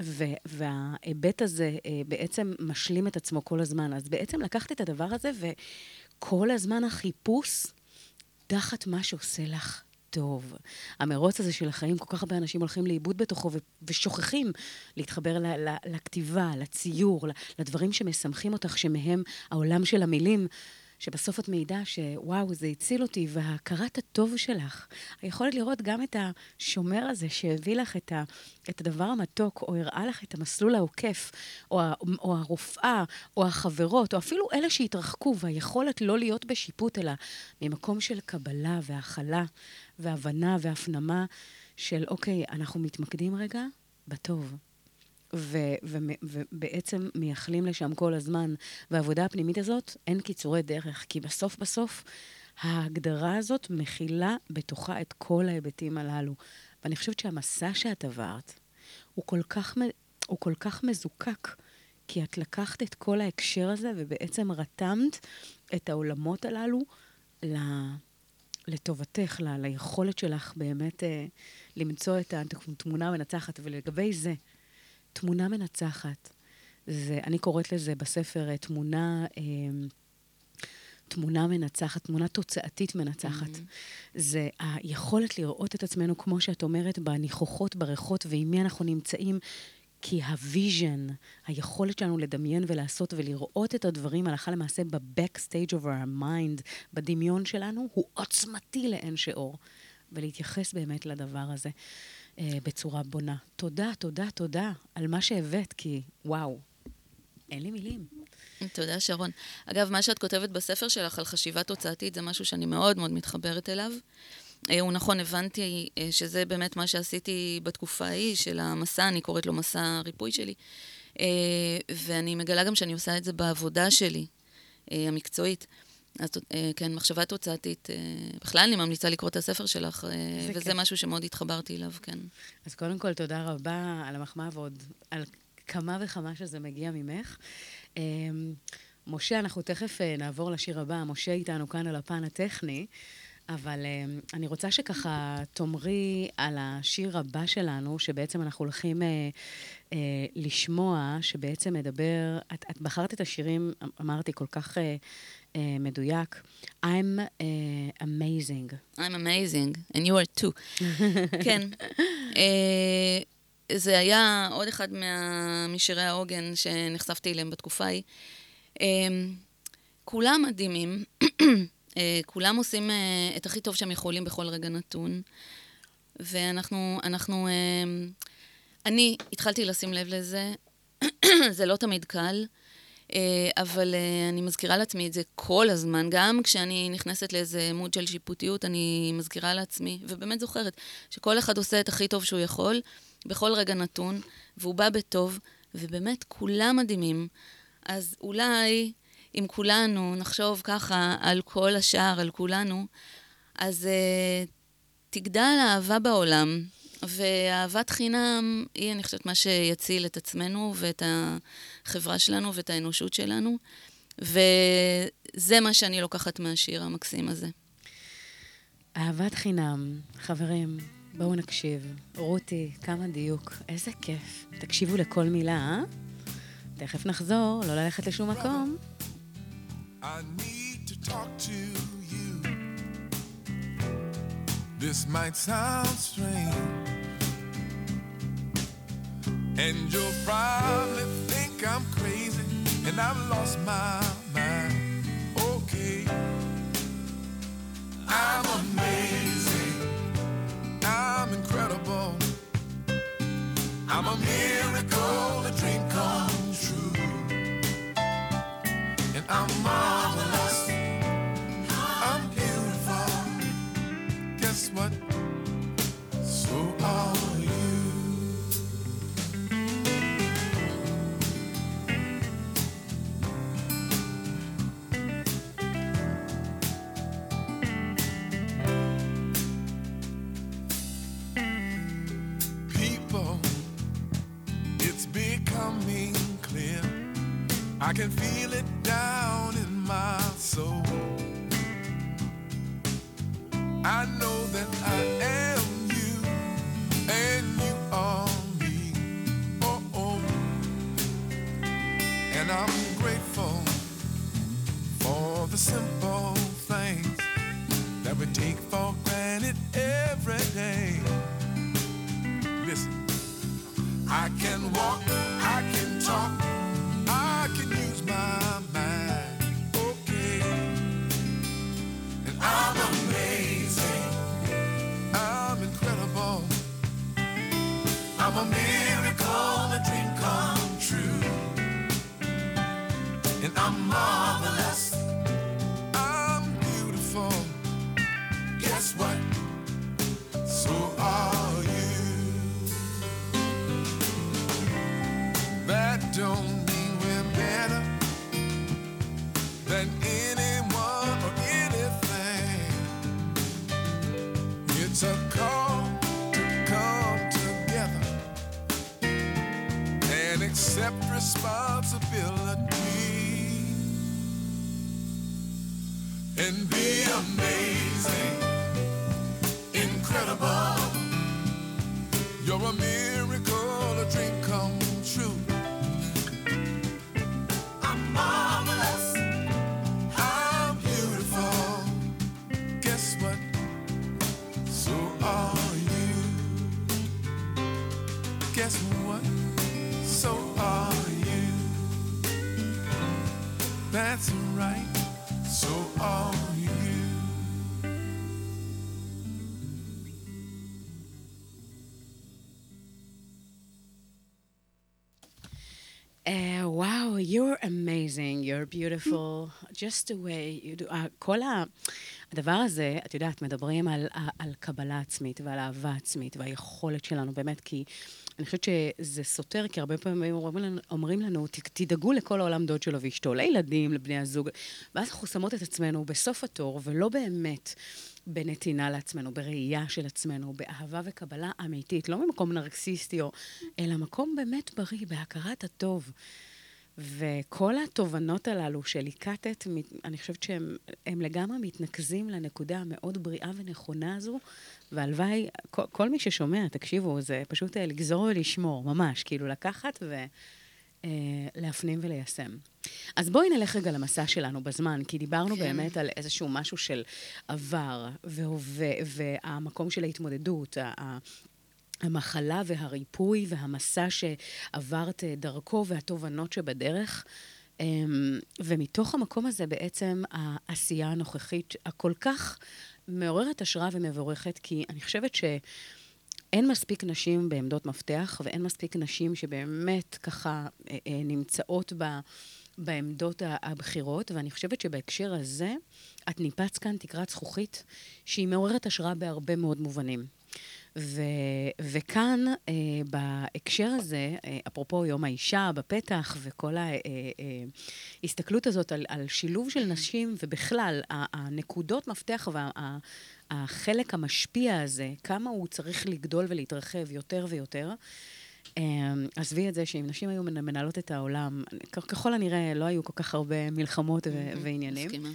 [SPEAKER 5] ו- וההיבט הזה אה, בעצם משלים את עצמו כל הזמן. אז בעצם לקחת את הדבר הזה, וכל הזמן החיפוש תחת מה שעושה לך טוב. המרוץ הזה של החיים, כל כך הרבה אנשים הולכים לאיבוד בתוכו ו- ושוכחים להתחבר ל- ל- לכתיבה, לציור, ל- לדברים שמשמחים אותך, שמהם העולם של המילים. שבסוף את מעידה שוואו, זה הציל אותי, והכרת הטוב שלך, היכולת לראות גם את השומר הזה שהביא לך את, ה, את הדבר המתוק, או הראה לך את המסלול העוקף, או, ה, או הרופאה, או החברות, או אפילו אלה שהתרחקו, והיכולת לא להיות בשיפוט, אלא ממקום של קבלה והכלה, והבנה והפנמה של, אוקיי, אנחנו מתמקדים רגע בטוב. ובעצם מייחלים לשם כל הזמן. והעבודה הפנימית הזאת, אין קיצורי דרך, כי בסוף בסוף ההגדרה הזאת מכילה בתוכה את כל ההיבטים הללו. ואני חושבת שהמסע שאת עברת הוא כל כך, הוא כל כך מזוקק, כי את לקחת את כל ההקשר הזה ובעצם רתמת את העולמות הללו ל... לטובתך, ל- ליכולת שלך באמת אה, למצוא את התמונה המנצחת. ולגבי זה, תמונה מנצחת. זה, אני קוראת לזה בספר אה, תמונה, אה, תמונה מנצחת, תמונה תוצאתית מנצחת. אממ-הממ. זה היכולת לראות את עצמנו, כמו שאת אומרת, בניחוחות, בריחות, ועם מי אנחנו נמצאים. כי ה vision, היכולת שלנו לדמיין ולעשות ולראות את הדברים הלכה למעשה ב-backstage of our mind, בדמיון שלנו, הוא עוצמתי לאין שיעור. ולהתייחס באמת לדבר הזה. אה, בצורה בונה. תודה, תודה, תודה על מה שהבאת, כי וואו, אין לי מילים.
[SPEAKER 6] תודה, שרון. אגב, מה שאת כותבת בספר שלך על חשיבה תוצאתית זה משהו שאני מאוד מאוד מתחברת אליו. אה, הוא נכון, הבנתי אה, שזה באמת מה שעשיתי בתקופה ההיא של המסע, אני קוראת לו מסע הריפוי שלי. אה, ואני מגלה גם שאני עושה את זה בעבודה שלי, המקצועית. אז אה, כן, מחשבה תוצאתית. אה, בכלל, אני ממליצה לקרוא את הספר שלך, אה, וזה
[SPEAKER 5] כיף.
[SPEAKER 6] משהו שמאוד התחברתי אליו, כן.
[SPEAKER 5] אז קודם כל, תודה רבה על המחמאה ועוד על כמה וכמה שזה מגיע ממך. משה, אנחנו תכף נעבור לשיר הבא. משה איתנו כאן על הפן הטכני, אבל אני רוצה שככה תאמרי על השיר הבא שלנו, שבעצם אנחנו הולכים לשמוע, שבעצם מדבר... את, את בחרת את השירים, אמרתי, כל כך אה, מדויק. I'm uh, amazing.
[SPEAKER 6] I'm amazing, and you are too. כן. אה, זה היה עוד אחד מה... משירי העוגן שנחשפתי אליהם בתקופה ההיא. אה, כולם מדהימים, אה, כולם עושים אה, את הכי טוב שהם יכולים בכל רגע נתון, ואנחנו, אנחנו, אה, אני התחלתי לשים לב לזה, זה לא תמיד קל. אה, אבל אה, אני מזכירה לעצמי את זה כל הזמן, גם כשאני נכנסת לאיזה מוד של שיפוטיות, אני מזכירה לעצמי, ובאמת זוכרת, שכל אחד עושה את הכי טוב שהוא יכול, בכל רגע נתון, והוא בא בטוב, ובאמת כולם מדהימים. אז אולי, אם כולנו נחשוב ככה על כל השאר, על כולנו, אז uh, תגדל האהבה בעולם, ואהבת חינם היא, אני חושבת, מה שיציל את עצמנו ואת החברה שלנו ואת האנושות שלנו, וזה מה שאני לוקחת מהשיר המקסים הזה.
[SPEAKER 5] אהבת חינם, חברים, בואו נקשיב. רותי, כמה דיוק, איזה כיף. תקשיבו לכל מילה, אה? תכף נחזור, לא ללכת לשום מקום.
[SPEAKER 4] I need to talk to you. This might sound strange, And you'll probably think I'm crazy and I've lost my mind. Okay, I'm amazing, I'm incredible, I'm a miracle, a dream come true, and I'm marvelous, I'm beautiful. Guess what? So all. I can feel it down That's right. So are you.
[SPEAKER 5] Uh, wow, you're amazing, you're beautiful, just the way you do. Uh, כל ה... הדבר הזה, את יודעת, מדברים על, על קבלה עצמית ועל אהבה עצמית והיכולת שלנו, באמת, כי אני חושבת שזה סותר, כי הרבה פעמים אומרים לנו, אומרים לנו "ת- תדאגו לכל העולם דוד שלו ואשתו, לילדים, לבני הזוג, ואז אנחנו שמות את עצמנו בסוף התור, ולא באמת בנתינה לעצמנו, בראייה של עצמנו, באהבה וקבלה אמיתית, לא ממקום נרקסיסטי, אלא מקום באמת בריא, בהכרת הטוב. וכל התובנות הללו שליקטת, אני חושבת שהם הם לגמרי מתנקזים לנקודה המאוד בריאה ונכונה הזו, והלוואי, כל, כל מי ששומע, תקשיבו, זה פשוט אה, לגזור ולשמור, ממש, כאילו לקחת ולהפנים וליישם. אז בואי נלך רגע למסע שלנו בזמן, כי דיברנו
[SPEAKER 6] כן.
[SPEAKER 5] באמת על איזשהו משהו של עבר והווה, והמקום של ההתמודדות, המחלה והריפוי והמסע שעברת אה, דרכו והתובנות שבדרך. אמ, ומתוך המקום הזה בעצם העשייה הנוכחית הכל כך מעוררת השראה ומבורכת, כי אני חושבת שאין מספיק נשים בעמדות מפתח, ואין מספיק נשים שבאמת ככה אה, אה, נמצאות ב... בעמדות הבכירות, ואני חושבת שבהקשר הזה, את ניפץ כאן תקרת זכוכית שהיא מעוררת השראה בהרבה מאוד מובנים. ו, וכאן, אה, בהקשר הזה, אה, אפרופו יום האישה בפתח וכל ההסתכלות הזאת על, על שילוב של נשים, ובכלל, הנקודות מפתח והחלק המשפיע הזה, כמה הוא צריך לגדול ולהתרחב יותר ויותר. אה, עזבי את זה שאם נשים היו מנ- מנהלות את העולם, ככל הנראה לא היו כל כך הרבה מלחמות ועניינים.
[SPEAKER 6] מסכימה.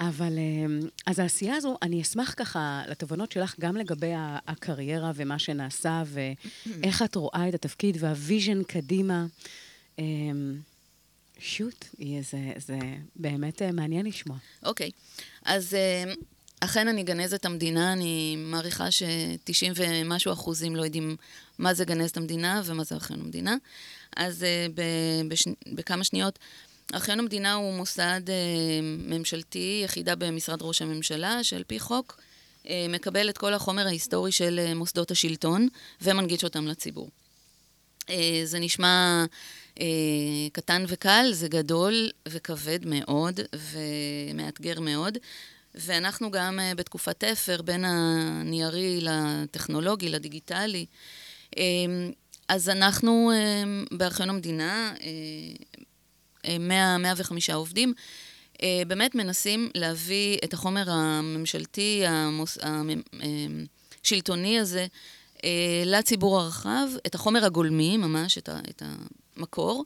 [SPEAKER 5] אבל אמ, אז העשייה הזו, אני אשמח ככה לתובנות שלך גם לגבי הקריירה ומה שנעשה, ואיך את רואה את התפקיד והוויז'ן קדימה. אמ, שוט, זה, זה באמת אה, מעניין לשמוע.
[SPEAKER 6] אוקיי, אז אה, אכן אני גנזת המדינה, אני מעריכה ש-90 ומשהו אחוזים לא יודעים מה זה גנזת המדינה ומה זה ארכיון המדינה. אז אה. בכמה שניות, ארכיון המדינה הוא מוסד אה, ממשלתי, יחידה במשרד ראש הממשלה, שעל פי חוק אה, מקבל את כל החומר ההיסטורי של אה, מוסדות השלטון ומנגיש אותם לציבור. אה, זה נשמע אה, קטן וקל, זה גדול וכבד מאוד ומאתגר מאוד. ואנחנו גם אה, בתקופת תפר בין הניירי לטכנולוגי, לדיגיטלי. אה, אז אנחנו אה, בארכיון המדינה, 100, 105 עובדים, באמת מנסים להביא את החומר הממשלתי, המוס, השלטוני הזה, לציבור הרחב, את החומר הגולמי, ממש, את, ה, את המקור.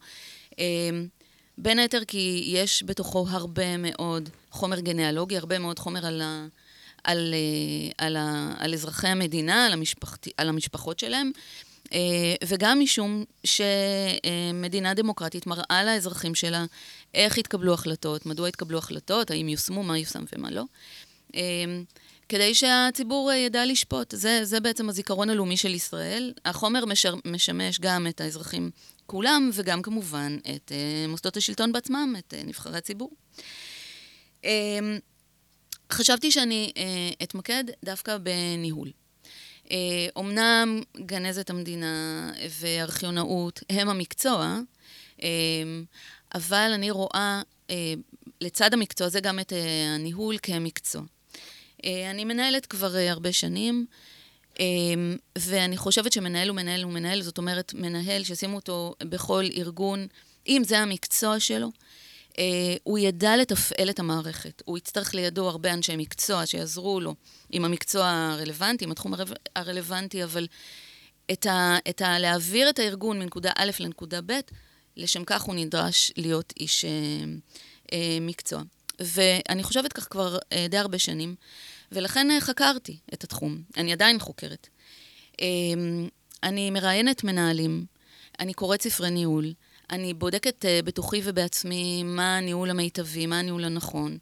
[SPEAKER 6] בין היתר כי יש בתוכו הרבה מאוד חומר גנאלוגי, הרבה מאוד חומר על, ה, על, אה, על, ה, על אזרחי המדינה, על, המשפחת, על המשפחות שלהם, אה, וגם משום שמדינה דמוקרטית מראה לאזרחים שלה איך התקבלו החלטות, מדוע התקבלו החלטות, האם יושמו, מה יושם ומה לא. אה, כדי שהציבור ידע לשפוט. זה, זה בעצם הזיכרון הלאומי של ישראל. החומר משר, משמש גם את האזרחים כולם, וגם כמובן את מוסדות השלטון בעצמם, את נבחרי הציבור. חשבתי שאני אתמקד דווקא בניהול. אומנם uh, גנזת המדינה וארכיונאות הם המקצוע, uh, אבל אני רואה uh, לצד המקצוע הזה גם את הניהול כמקצוע. אני מנהלת כבר הרבה שנים. ואני חושבת שמנהל הוא מנהל הוא מנהל, זאת אומרת, מנהל שישימו אותו בכל ארגון, אם זה המקצוע שלו, אה, הוא ידע לתפעל את המערכת. הוא יצטרך לידו הרבה אנשי מקצוע שיעזרו לו עם המקצוע הרלוונטי, עם התחום הרלוונטי, אבל את ה, את ה, להעביר את הארגון מנקודה א' לנקודה ב', לשם כך הוא נדרש להיות איש אה, אה, מקצוע. ואני חושבת כך כבר אה, די הרבה שנים. ולכן אה, חקרתי את התחום. אני עדיין חוקרת. אמ, אני מראיינת מנהלים, אני קוראת ספרי ניהול, אני בודקת אה, בתוכי ובעצמי מה הניהול המיטבי, מה הניהול הנכון.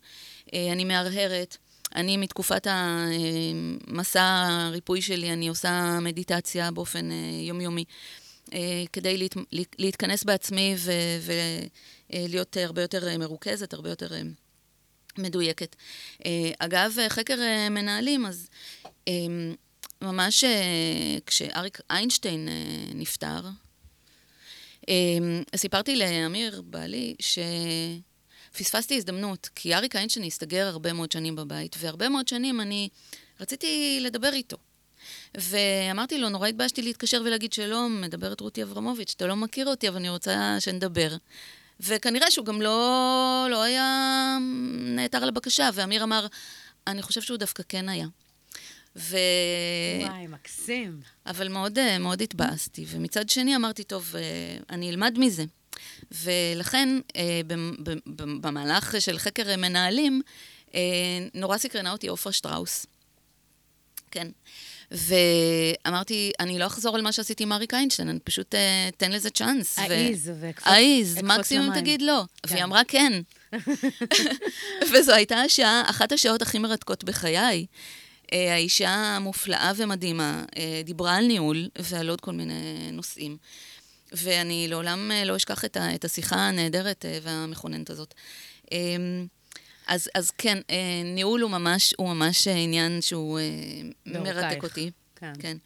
[SPEAKER 6] אה, אני מהרהרת. אני מתקופת המסע הריפוי שלי, אני עושה מדיטציה באופן יומיומי, כדי להת, להתכנס בעצמי ולהיות הרבה יותר מרוכזת, הרבה יותר מדויקת. אה, אגב, חקר אה, מנהלים, אז אה, ממש כשאריק איינשטיין נפטר, סיפרתי לאמיר, בעלי, שפספסתי הזדמנות, כי אריק איינשטיין הסתגר הרבה מאוד שנים בבית, והרבה מאוד שנים אני רציתי לדבר איתו. ואמרתי לו, נורא התביישתי להתקשר ולהגיד שלום, מדברת רותי אברמוביץ', אתה לא מכיר אותי, אבל אני רוצה שנדבר. וכנראה שהוא גם לא, לא היה נעתר לבקשה, ואמיר אמר, אני חושב שהוא דווקא כן היה.
[SPEAKER 5] ו... וואי, מקסים.
[SPEAKER 6] אבל מאוד, אה, מאוד התבאסתי. ומצד שני אמרתי, טוב, אה, אני אלמד מזה. ולכן, אה, במהלך של חקר מנהלים, נורא סקרנה אותי עופרה שטראוס. כן. ואמרתי, אני לא אחזור על מה שעשיתי עם אריק איינשטיין, אני פשוט אתן לזה צ'אנס.
[SPEAKER 5] העיז,
[SPEAKER 6] וקפוץ העיז, מקסימום תגיד לא. כן. והיא אמרה כן. וזו הייתה השעה, אחת השעות הכי מרתקות בחיי. אה, האישה המופלאה ומדהימה אה, דיברה על ניהול ועל עוד כל מיני נושאים. ואני לעולם אה, לא אשכח את השיחה הנהדרת והמכוננת הזאת. אמ, אז, אז כן, ניהול הוא ממש, הוא ממש עניין שהוא מרתק אותי. כן. כן.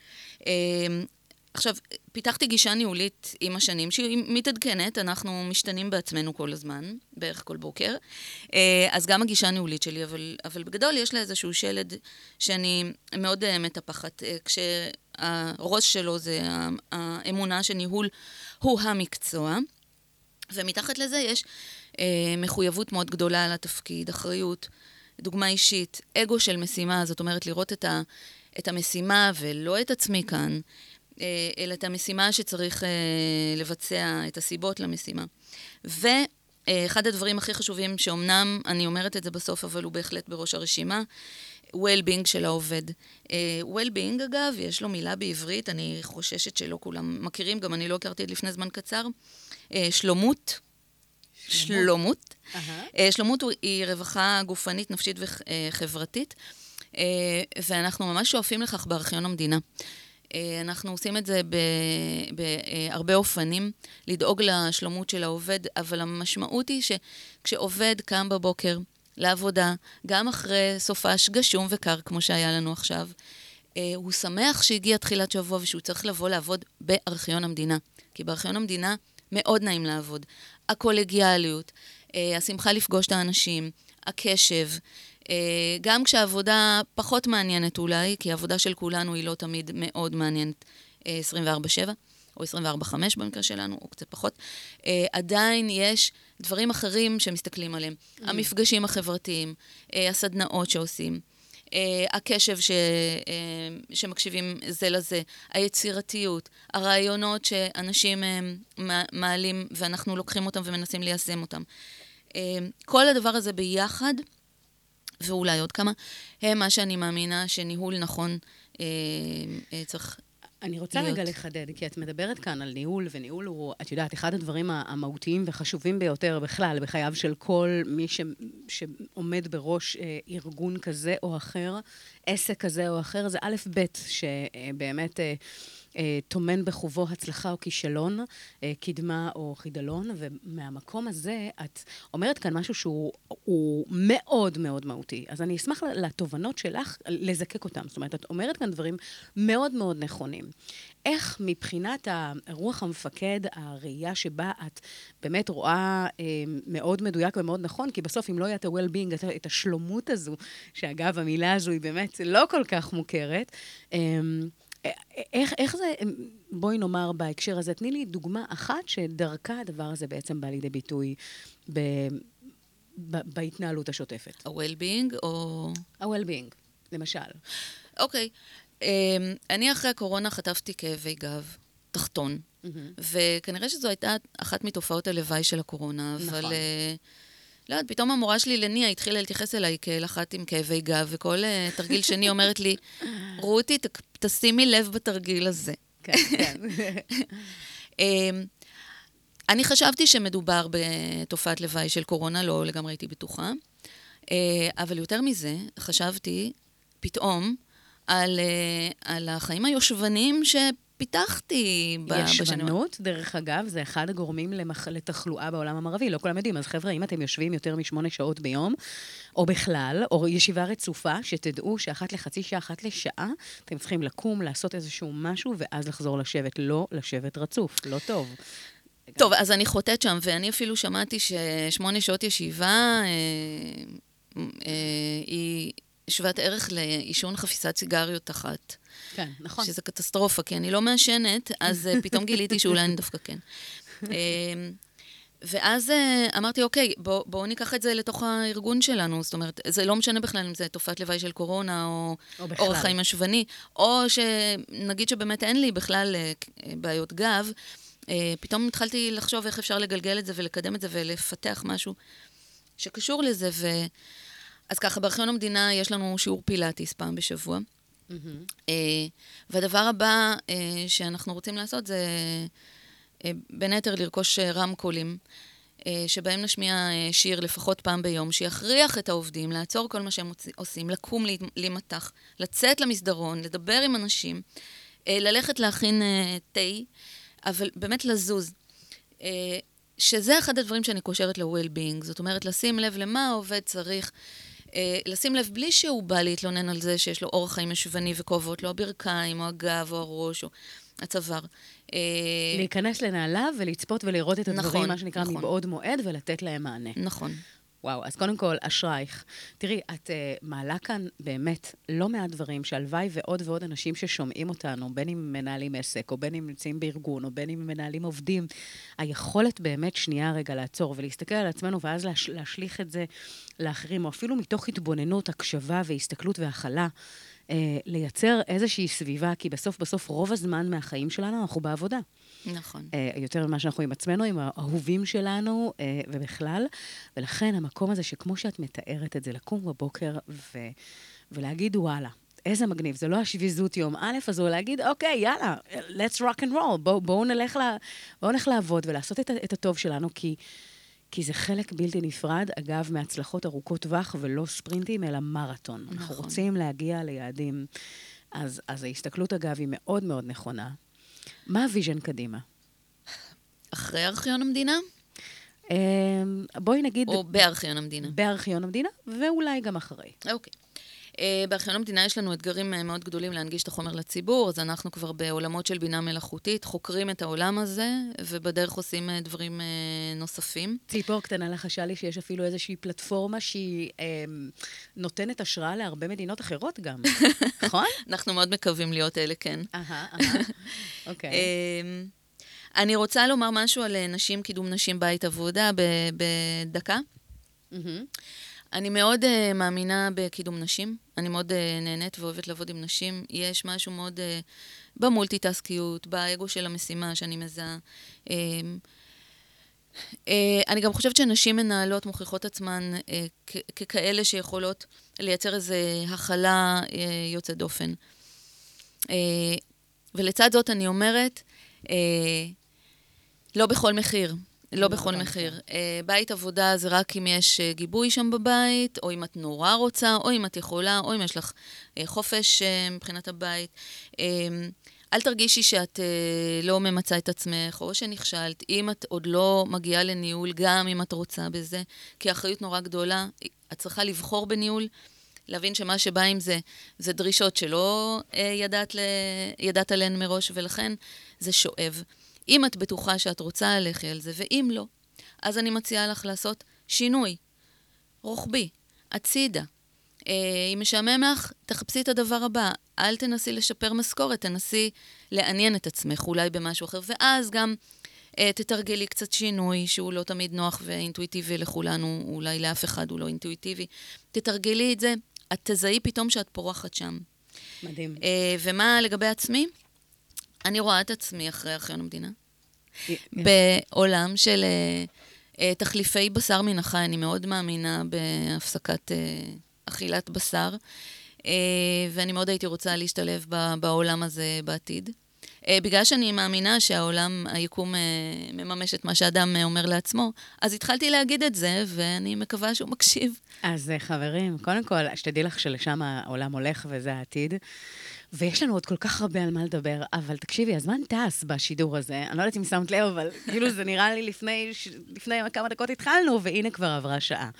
[SPEAKER 6] עכשיו, פיתחתי גישה ניהולית עם השנים, שהיא מתעדכנת, אנחנו משתנים בעצמנו כל הזמן, בערך כל בוקר. אה, אז גם הגישה הניהולית שלי, אבל, אבל בגדול יש לה איזשהו שלד שאני מאוד אה, מטפחת, אה, כשהראש שלו זה האמונה שניהול הוא המקצוע, ומתחת לזה יש מחויבות מאוד גדולה על התפקיד, אחריות, דוגמה אישית, אגו של משימה, זאת אומרת לראות את, ה, את המשימה ולא את עצמי כאן, אלא את המשימה שצריך אה, לבצע, את הסיבות למשימה. ואחד הדברים הכי חשובים, שאומנם אני אומרת את זה בסוף, אבל הוא בהחלט בראש הרשימה, well-being של העובד. Well-being, אגב, יש לו מילה בעברית, אני חוששת שלא כולם מכירים, גם אני לא הכרתי לפני זמן קצר. שלומות. שלומות. אה, שלומות היא רווחה גופנית, נפשית וחברתית, אה, ואנחנו ממש שואפים לכך בארכיון המדינה. אה, אנחנו עושים את זה בהרבה אופנים, לדאוג לשלומות של העובד, אבל המשמעות היא שכשעובד קם בבוקר לעבודה, גם אחרי סופש גשום וקר, כמו שהיה לנו עכשיו, הוא שמח שהגיע תחילת שבוע ושהוא צריך לבוא לעבוד בארכיון המדינה. כי בארכיון המדינה מאוד נעים לעבוד. הקולגיאליות, אה, השמחה לפגוש את האנשים, הקשב, אה, גם כשהעבודה פחות מעניינת אולי, כי העבודה של כולנו היא לא תמיד מאוד מעניינת אה, 24-7, או 24-5 במקרה שלנו, או קצת פחות, אה, עדיין יש דברים אחרים שמסתכלים עליהם.
[SPEAKER 5] Mm.
[SPEAKER 6] המפגשים החברתיים, אה, הסדנאות שעושים. אה, הקשב ש, אה, שמקשיבים זה לזה, היצירתיות, הרעיונות שאנשים אה, מע- מעלים ואנחנו לוקחים אותם ומנסים ליישם אותם. אה, כל הדבר הזה ביחד, ואולי עוד כמה, הם מה שאני מאמינה שניהול נכון אה, אה, צריך...
[SPEAKER 5] אני רוצה
[SPEAKER 6] להיות.
[SPEAKER 5] רגע לחדד, כי את מדברת כאן על ניהול, וניהול הוא, את יודעת, אחד הדברים המהותיים וחשובים ביותר בכלל בחייו של כל מי ש, שעומד בראש אה, ארגון כזה או אחר, עסק כזה או אחר, זה א', ב', שבאמת... אה, אה, טומן בחובו הצלחה או כישלון, אה, קדמה או חידלון, ומהמקום הזה את אומרת כאן משהו שהוא הוא מאוד מאוד מהותי. אז אני אשמח לתובנות שלך לזקק אותם. זאת אומרת, את אומרת כאן דברים מאוד מאוד נכונים. איך מבחינת רוח המפקד, הראייה שבה את באמת רואה אה, מאוד מדויק ומאוד נכון, כי בסוף אם לא יהיה את ה-well-being, את השלומות הזו, שאגב, המילה הזו היא באמת לא כל כך מוכרת, אה, איך, איך זה, בואי נאמר בהקשר הזה, תני לי דוגמה אחת שדרכה הדבר הזה בעצם בא לידי ביטוי ב, ב, בהתנהלות השוטפת.
[SPEAKER 6] ה-well-being או...
[SPEAKER 5] ה-well-being, למשל.
[SPEAKER 6] אוקיי. אמ, אני אחרי הקורונה חטפתי כאבי גב תחתון, וכנראה שזו הייתה אחת מתופעות הלוואי של הקורונה, אבל...
[SPEAKER 5] נכון.
[SPEAKER 6] לא יודעת, פתאום המורה שלי לניה התחילה להתייחס אליי כאל אחת עם כאבי גב, וכל אה, תרגיל שני אומרת לי, רותי, ת- תשימי לב בתרגיל הזה.
[SPEAKER 5] כן, כן.
[SPEAKER 6] אמ, אני חשבתי שמדובר בתופעת לוואי של קורונה, לא לגמרי הייתי בטוחה. אה, אבל יותר מזה, חשבתי פתאום על, אה, על החיים היושבניים שפיתחתי בשנים...
[SPEAKER 5] ישבנות, דרך אגב, זה אחד הגורמים למח... לתחלואה בעולם המערבי, לא כולם יודעים. אז חבר'ה, אם אתם יושבים יותר משמונה שעות ביום, או בכלל, או ישיבה רצופה, שתדעו שאחת לחצי שעה, אחת לשעה, אתם צריכים לקום, לעשות איזשהו משהו, ואז לחזור לשבת. לא לשבת רצוף, לא טוב.
[SPEAKER 6] טוב, אז אני חוטאת שם, ואני אפילו שמעתי ששמונה שעות ישיבה אה, אה, היא שוות ערך לעישון חפיסת סיגריות אחת.
[SPEAKER 5] כן, נכון.
[SPEAKER 6] שזה קטסטרופה, כי אני לא מעשנת, אז אה, פתאום גיליתי שאולי אני דווקא כן. אה, ואז אה, אמרתי, אוקיי, בוא- בואו ניקח את זה לתוך הארגון שלנו. זאת אומרת, זה לא משנה בכלל אם זה תופעת לוואי של קורונה, או
[SPEAKER 5] או.
[SPEAKER 6] אורח חיים השוני, או שנגיד שבאמת אין לי בכלל אה, בעיות גב, פתאום התחלתי לחשוב איך אפשר לגלגל את זה ולקדם את זה ולפתח משהו שקשור לזה. ו... אז ככה, בארכיון המדינה יש לנו שיעור פילאטיס פעם בשבוע. אה, והדבר הבא אה, שאנחנו רוצים לעשות זה אה, בין היתר לרכוש אה, רמקולים, אה, שבהם נשמיע שיר לפחות פעם ביום, שיכריח את העובדים לעצור כל מה שהם עושים, לקום להימתח, לצאת למסדרון, לדבר עם אנשים, ללכת להכין תה, אבל באמת לזוז. שזה אחד הדברים שאני קושרת ל-well-being, זאת אומרת, לשים לב למה העובד צריך, לשים לב בלי שהוא בא להתלונן על זה שיש לו אורח חיים ישבני וכואבות לו הברכיים, או הגב, או הראש, או הצוואר. אה,
[SPEAKER 5] להיכנס לנעליו ולצפות ולראות את הדברים,
[SPEAKER 6] נכון,
[SPEAKER 5] מה שנקרא,
[SPEAKER 6] נכון.
[SPEAKER 5] מבעוד מועד, ולתת להם מענה.
[SPEAKER 6] נכון.
[SPEAKER 5] וואו, אז קודם כל, אשרייך. תראי, את uh, מעלה כאן באמת לא מעט דברים שהלוואי ועוד ועוד אנשים ששומעים אותנו, בין אם מנהלים עסק, או בין אם נמצאים בארגון, או בין אם מנהלים עובדים, היכולת באמת שנייה רגע לעצור ולהסתכל על עצמנו, ואז להש, להשליך את זה לאחרים, או אפילו מתוך התבוננות, הקשבה והסתכלות והכלה. uh, לייצר איזושהי סביבה, כי בסוף בסוף רוב הזמן מהחיים שלנו אנחנו בעבודה.
[SPEAKER 6] נכון.
[SPEAKER 5] אה, יותר ממה שאנחנו עם עצמנו, עם האהובים שלנו אה, ובכלל. ולכן המקום הזה שכמו שאת מתארת את זה, לקום בבוקר ו... ולהגיד, וואלה, איזה מגניב, זה לא השביזות יום א', אז הוא להגיד, אוקיי, יאללה, let's rock and roll, בואו בוא נלך, לה, בוא נלך לעבוד ולעשות את, את הטוב שלנו, כי, כי זה חלק בלתי נפרד, אגב, מהצלחות ארוכות טווח ולא ספרינטים, אלא מרתון. אנחנו
[SPEAKER 6] נכון.
[SPEAKER 5] רוצים להגיע ליעדים. אז, אז ההסתכלות, אגב, היא מאוד מאוד נכונה. מה ה vision קדימה?
[SPEAKER 6] אחרי ארכיון המדינה,
[SPEAKER 5] אמ, בואי נגיד
[SPEAKER 6] או בארכיון המדינה?
[SPEAKER 5] בארכיון המדינה, ואולי גם אחרי.
[SPEAKER 6] אוקיי. אה, בארכיון המדינה יש לנו אתגרים אה, מאוד גדולים להנגיש את החומר לציבור, אז אנחנו כבר בעולמות של בינה מלאכותית, חוקרים את העולם הזה, ובדרך עושים אה, דברים נוספים.
[SPEAKER 5] ציפור קטנה לחשה לי שיש אפילו איזושהי פלטפורמה שהיא אה, נותנת השראה להרבה מדינות אחרות גם, נכון?
[SPEAKER 6] אנחנו מאוד מקווים להיות אלה, כן.
[SPEAKER 5] אהה, אהה, אוקיי.
[SPEAKER 6] אמ, אני רוצה לומר משהו על נשים, קידום נשים בית עבודה בדקה.
[SPEAKER 5] מהמם.
[SPEAKER 6] אני מאוד uh, מאמינה בקידום נשים. אני מאוד uh, נהנית ואוהבת לעבוד עם נשים. יש משהו מאוד uh, במולטיטסקיות, באגו של המשימה שאני מזהה. Um, uh, אני גם חושבת שנשים מנהלות מוכיחות עצמן uh, כ- ככאלה שיכולות לייצר איזו הכלה uh, יוצאת דופן. Uh, ולצד זאת אני אומרת, uh, לא בכל מחיר. לא בכל מחיר. אה, בית עבודה זה רק אם יש אה, גיבוי שם בבית, או אם את נורא רוצה, או אם את יכולה, או אם יש לך אה, חופש מבחינת הבית. אה, אל תרגישי שאת אה, לא ממצה את עצמך, או שנכשלת. אם את עוד לא מגיעה לניהול, גם אם את רוצה בזה, כי האחריות נורא גדולה, את צריכה לבחור בניהול. להבין שמה שבא עם זה, זה דרישות שלא אה, ידעת, ל... ידעת עליהן מראש, ולכן זה שואב. אם את בטוחה שאת רוצה ללכת על זה, ואם לא, אז אני מציעה לך לעשות שינוי רוחבי, הצידה. אה, אם משעמם לך, תחפשי את הדבר הבא. אל תנסי לשפר משכורת, תנסי לעניין את עצמך אולי במשהו אחר, ואז גם אה, תתרגלי קצת שינוי שהוא לא תמיד נוח ואינטואיטיבי לכולנו, אולי לאף אחד הוא לא אינטואיטיבי. תתרגלי את זה, את תזהי פתאום שאת פורחת שם.
[SPEAKER 5] מדהים.
[SPEAKER 6] אה, ומה לגבי עצמי? אני רואה את עצמי אחרי ארכיון המדינה. בעולם של אה, אה, תחליפי בשר מן החי, אני מאוד מאמינה בהפסקת אה, אכילת בשר, אה, ואני מאוד הייתי רוצה להשתלב ב- בעולם הזה בעתיד. אה, בגלל שאני מאמינה שהעולם, היקום, אה, מממש את מה שאדם אה, אומר לעצמו, אז התחלתי להגיד את זה, ואני מקווה שהוא מקשיב.
[SPEAKER 5] אז חברים, קודם כל, שתדעי לך שלשם העולם הולך וזה העתיד. ויש לנו עוד כל כך הרבה על מה לדבר, אבל תקשיבי, הזמן טס בשידור הזה. אני לא יודעת אם שמת לב, אבל כאילו זה נראה לי לפני. לפני כמה דקות התחלנו, והנה כבר עברה שעה.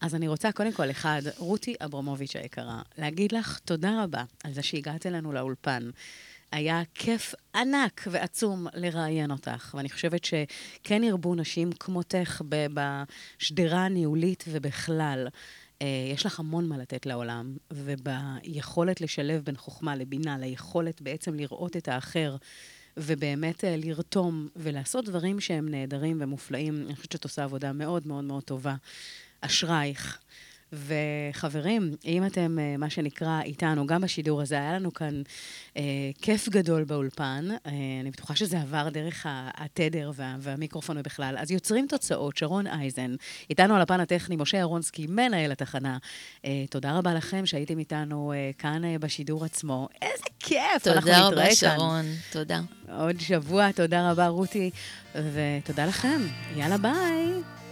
[SPEAKER 5] אז אני רוצה קודם כל, אחד, רותי אברמוביץ' היקרה, להגיד לך תודה רבה על זה שהגעת אלינו לאולפן. היה כיף ענק ועצום לראיין אותך, ואני חושבת שכן ירבו נשים כמותך בשדרה הניהולית ובכלל. אה, יש לך המון מה לתת לעולם, וביכולת לשלב בין חוכמה לבינה, ליכולת בעצם לראות את האחר, ובאמת אה, לרתום ולעשות דברים שהם נהדרים ומופלאים. אני חושבת שאת עושה עבודה מאוד מאוד מאוד טובה. אשרייך. וחברים, אם אתם, אה, מה שנקרא, איתנו, גם בשידור הזה, היה לנו כאן אה, כיף גדול באולפן. אה, אני בטוחה שזה עבר דרך התדר וה, והמיקרופון ובכלל. אז יוצרים תוצאות, שרון אייזן, איתנו על הפן הטכני, משה ירונסקי, מנהל התחנה. אה, תודה רבה לכם שהייתם איתנו אה, כאן אה, בשידור עצמו. איזה כיף! אנחנו
[SPEAKER 6] תודה
[SPEAKER 5] נתראה
[SPEAKER 6] רבה,
[SPEAKER 5] כאן.
[SPEAKER 6] שרון. תודה.
[SPEAKER 5] עוד שבוע, תודה רבה, רותי, ותודה לכם. יאללה, ביי.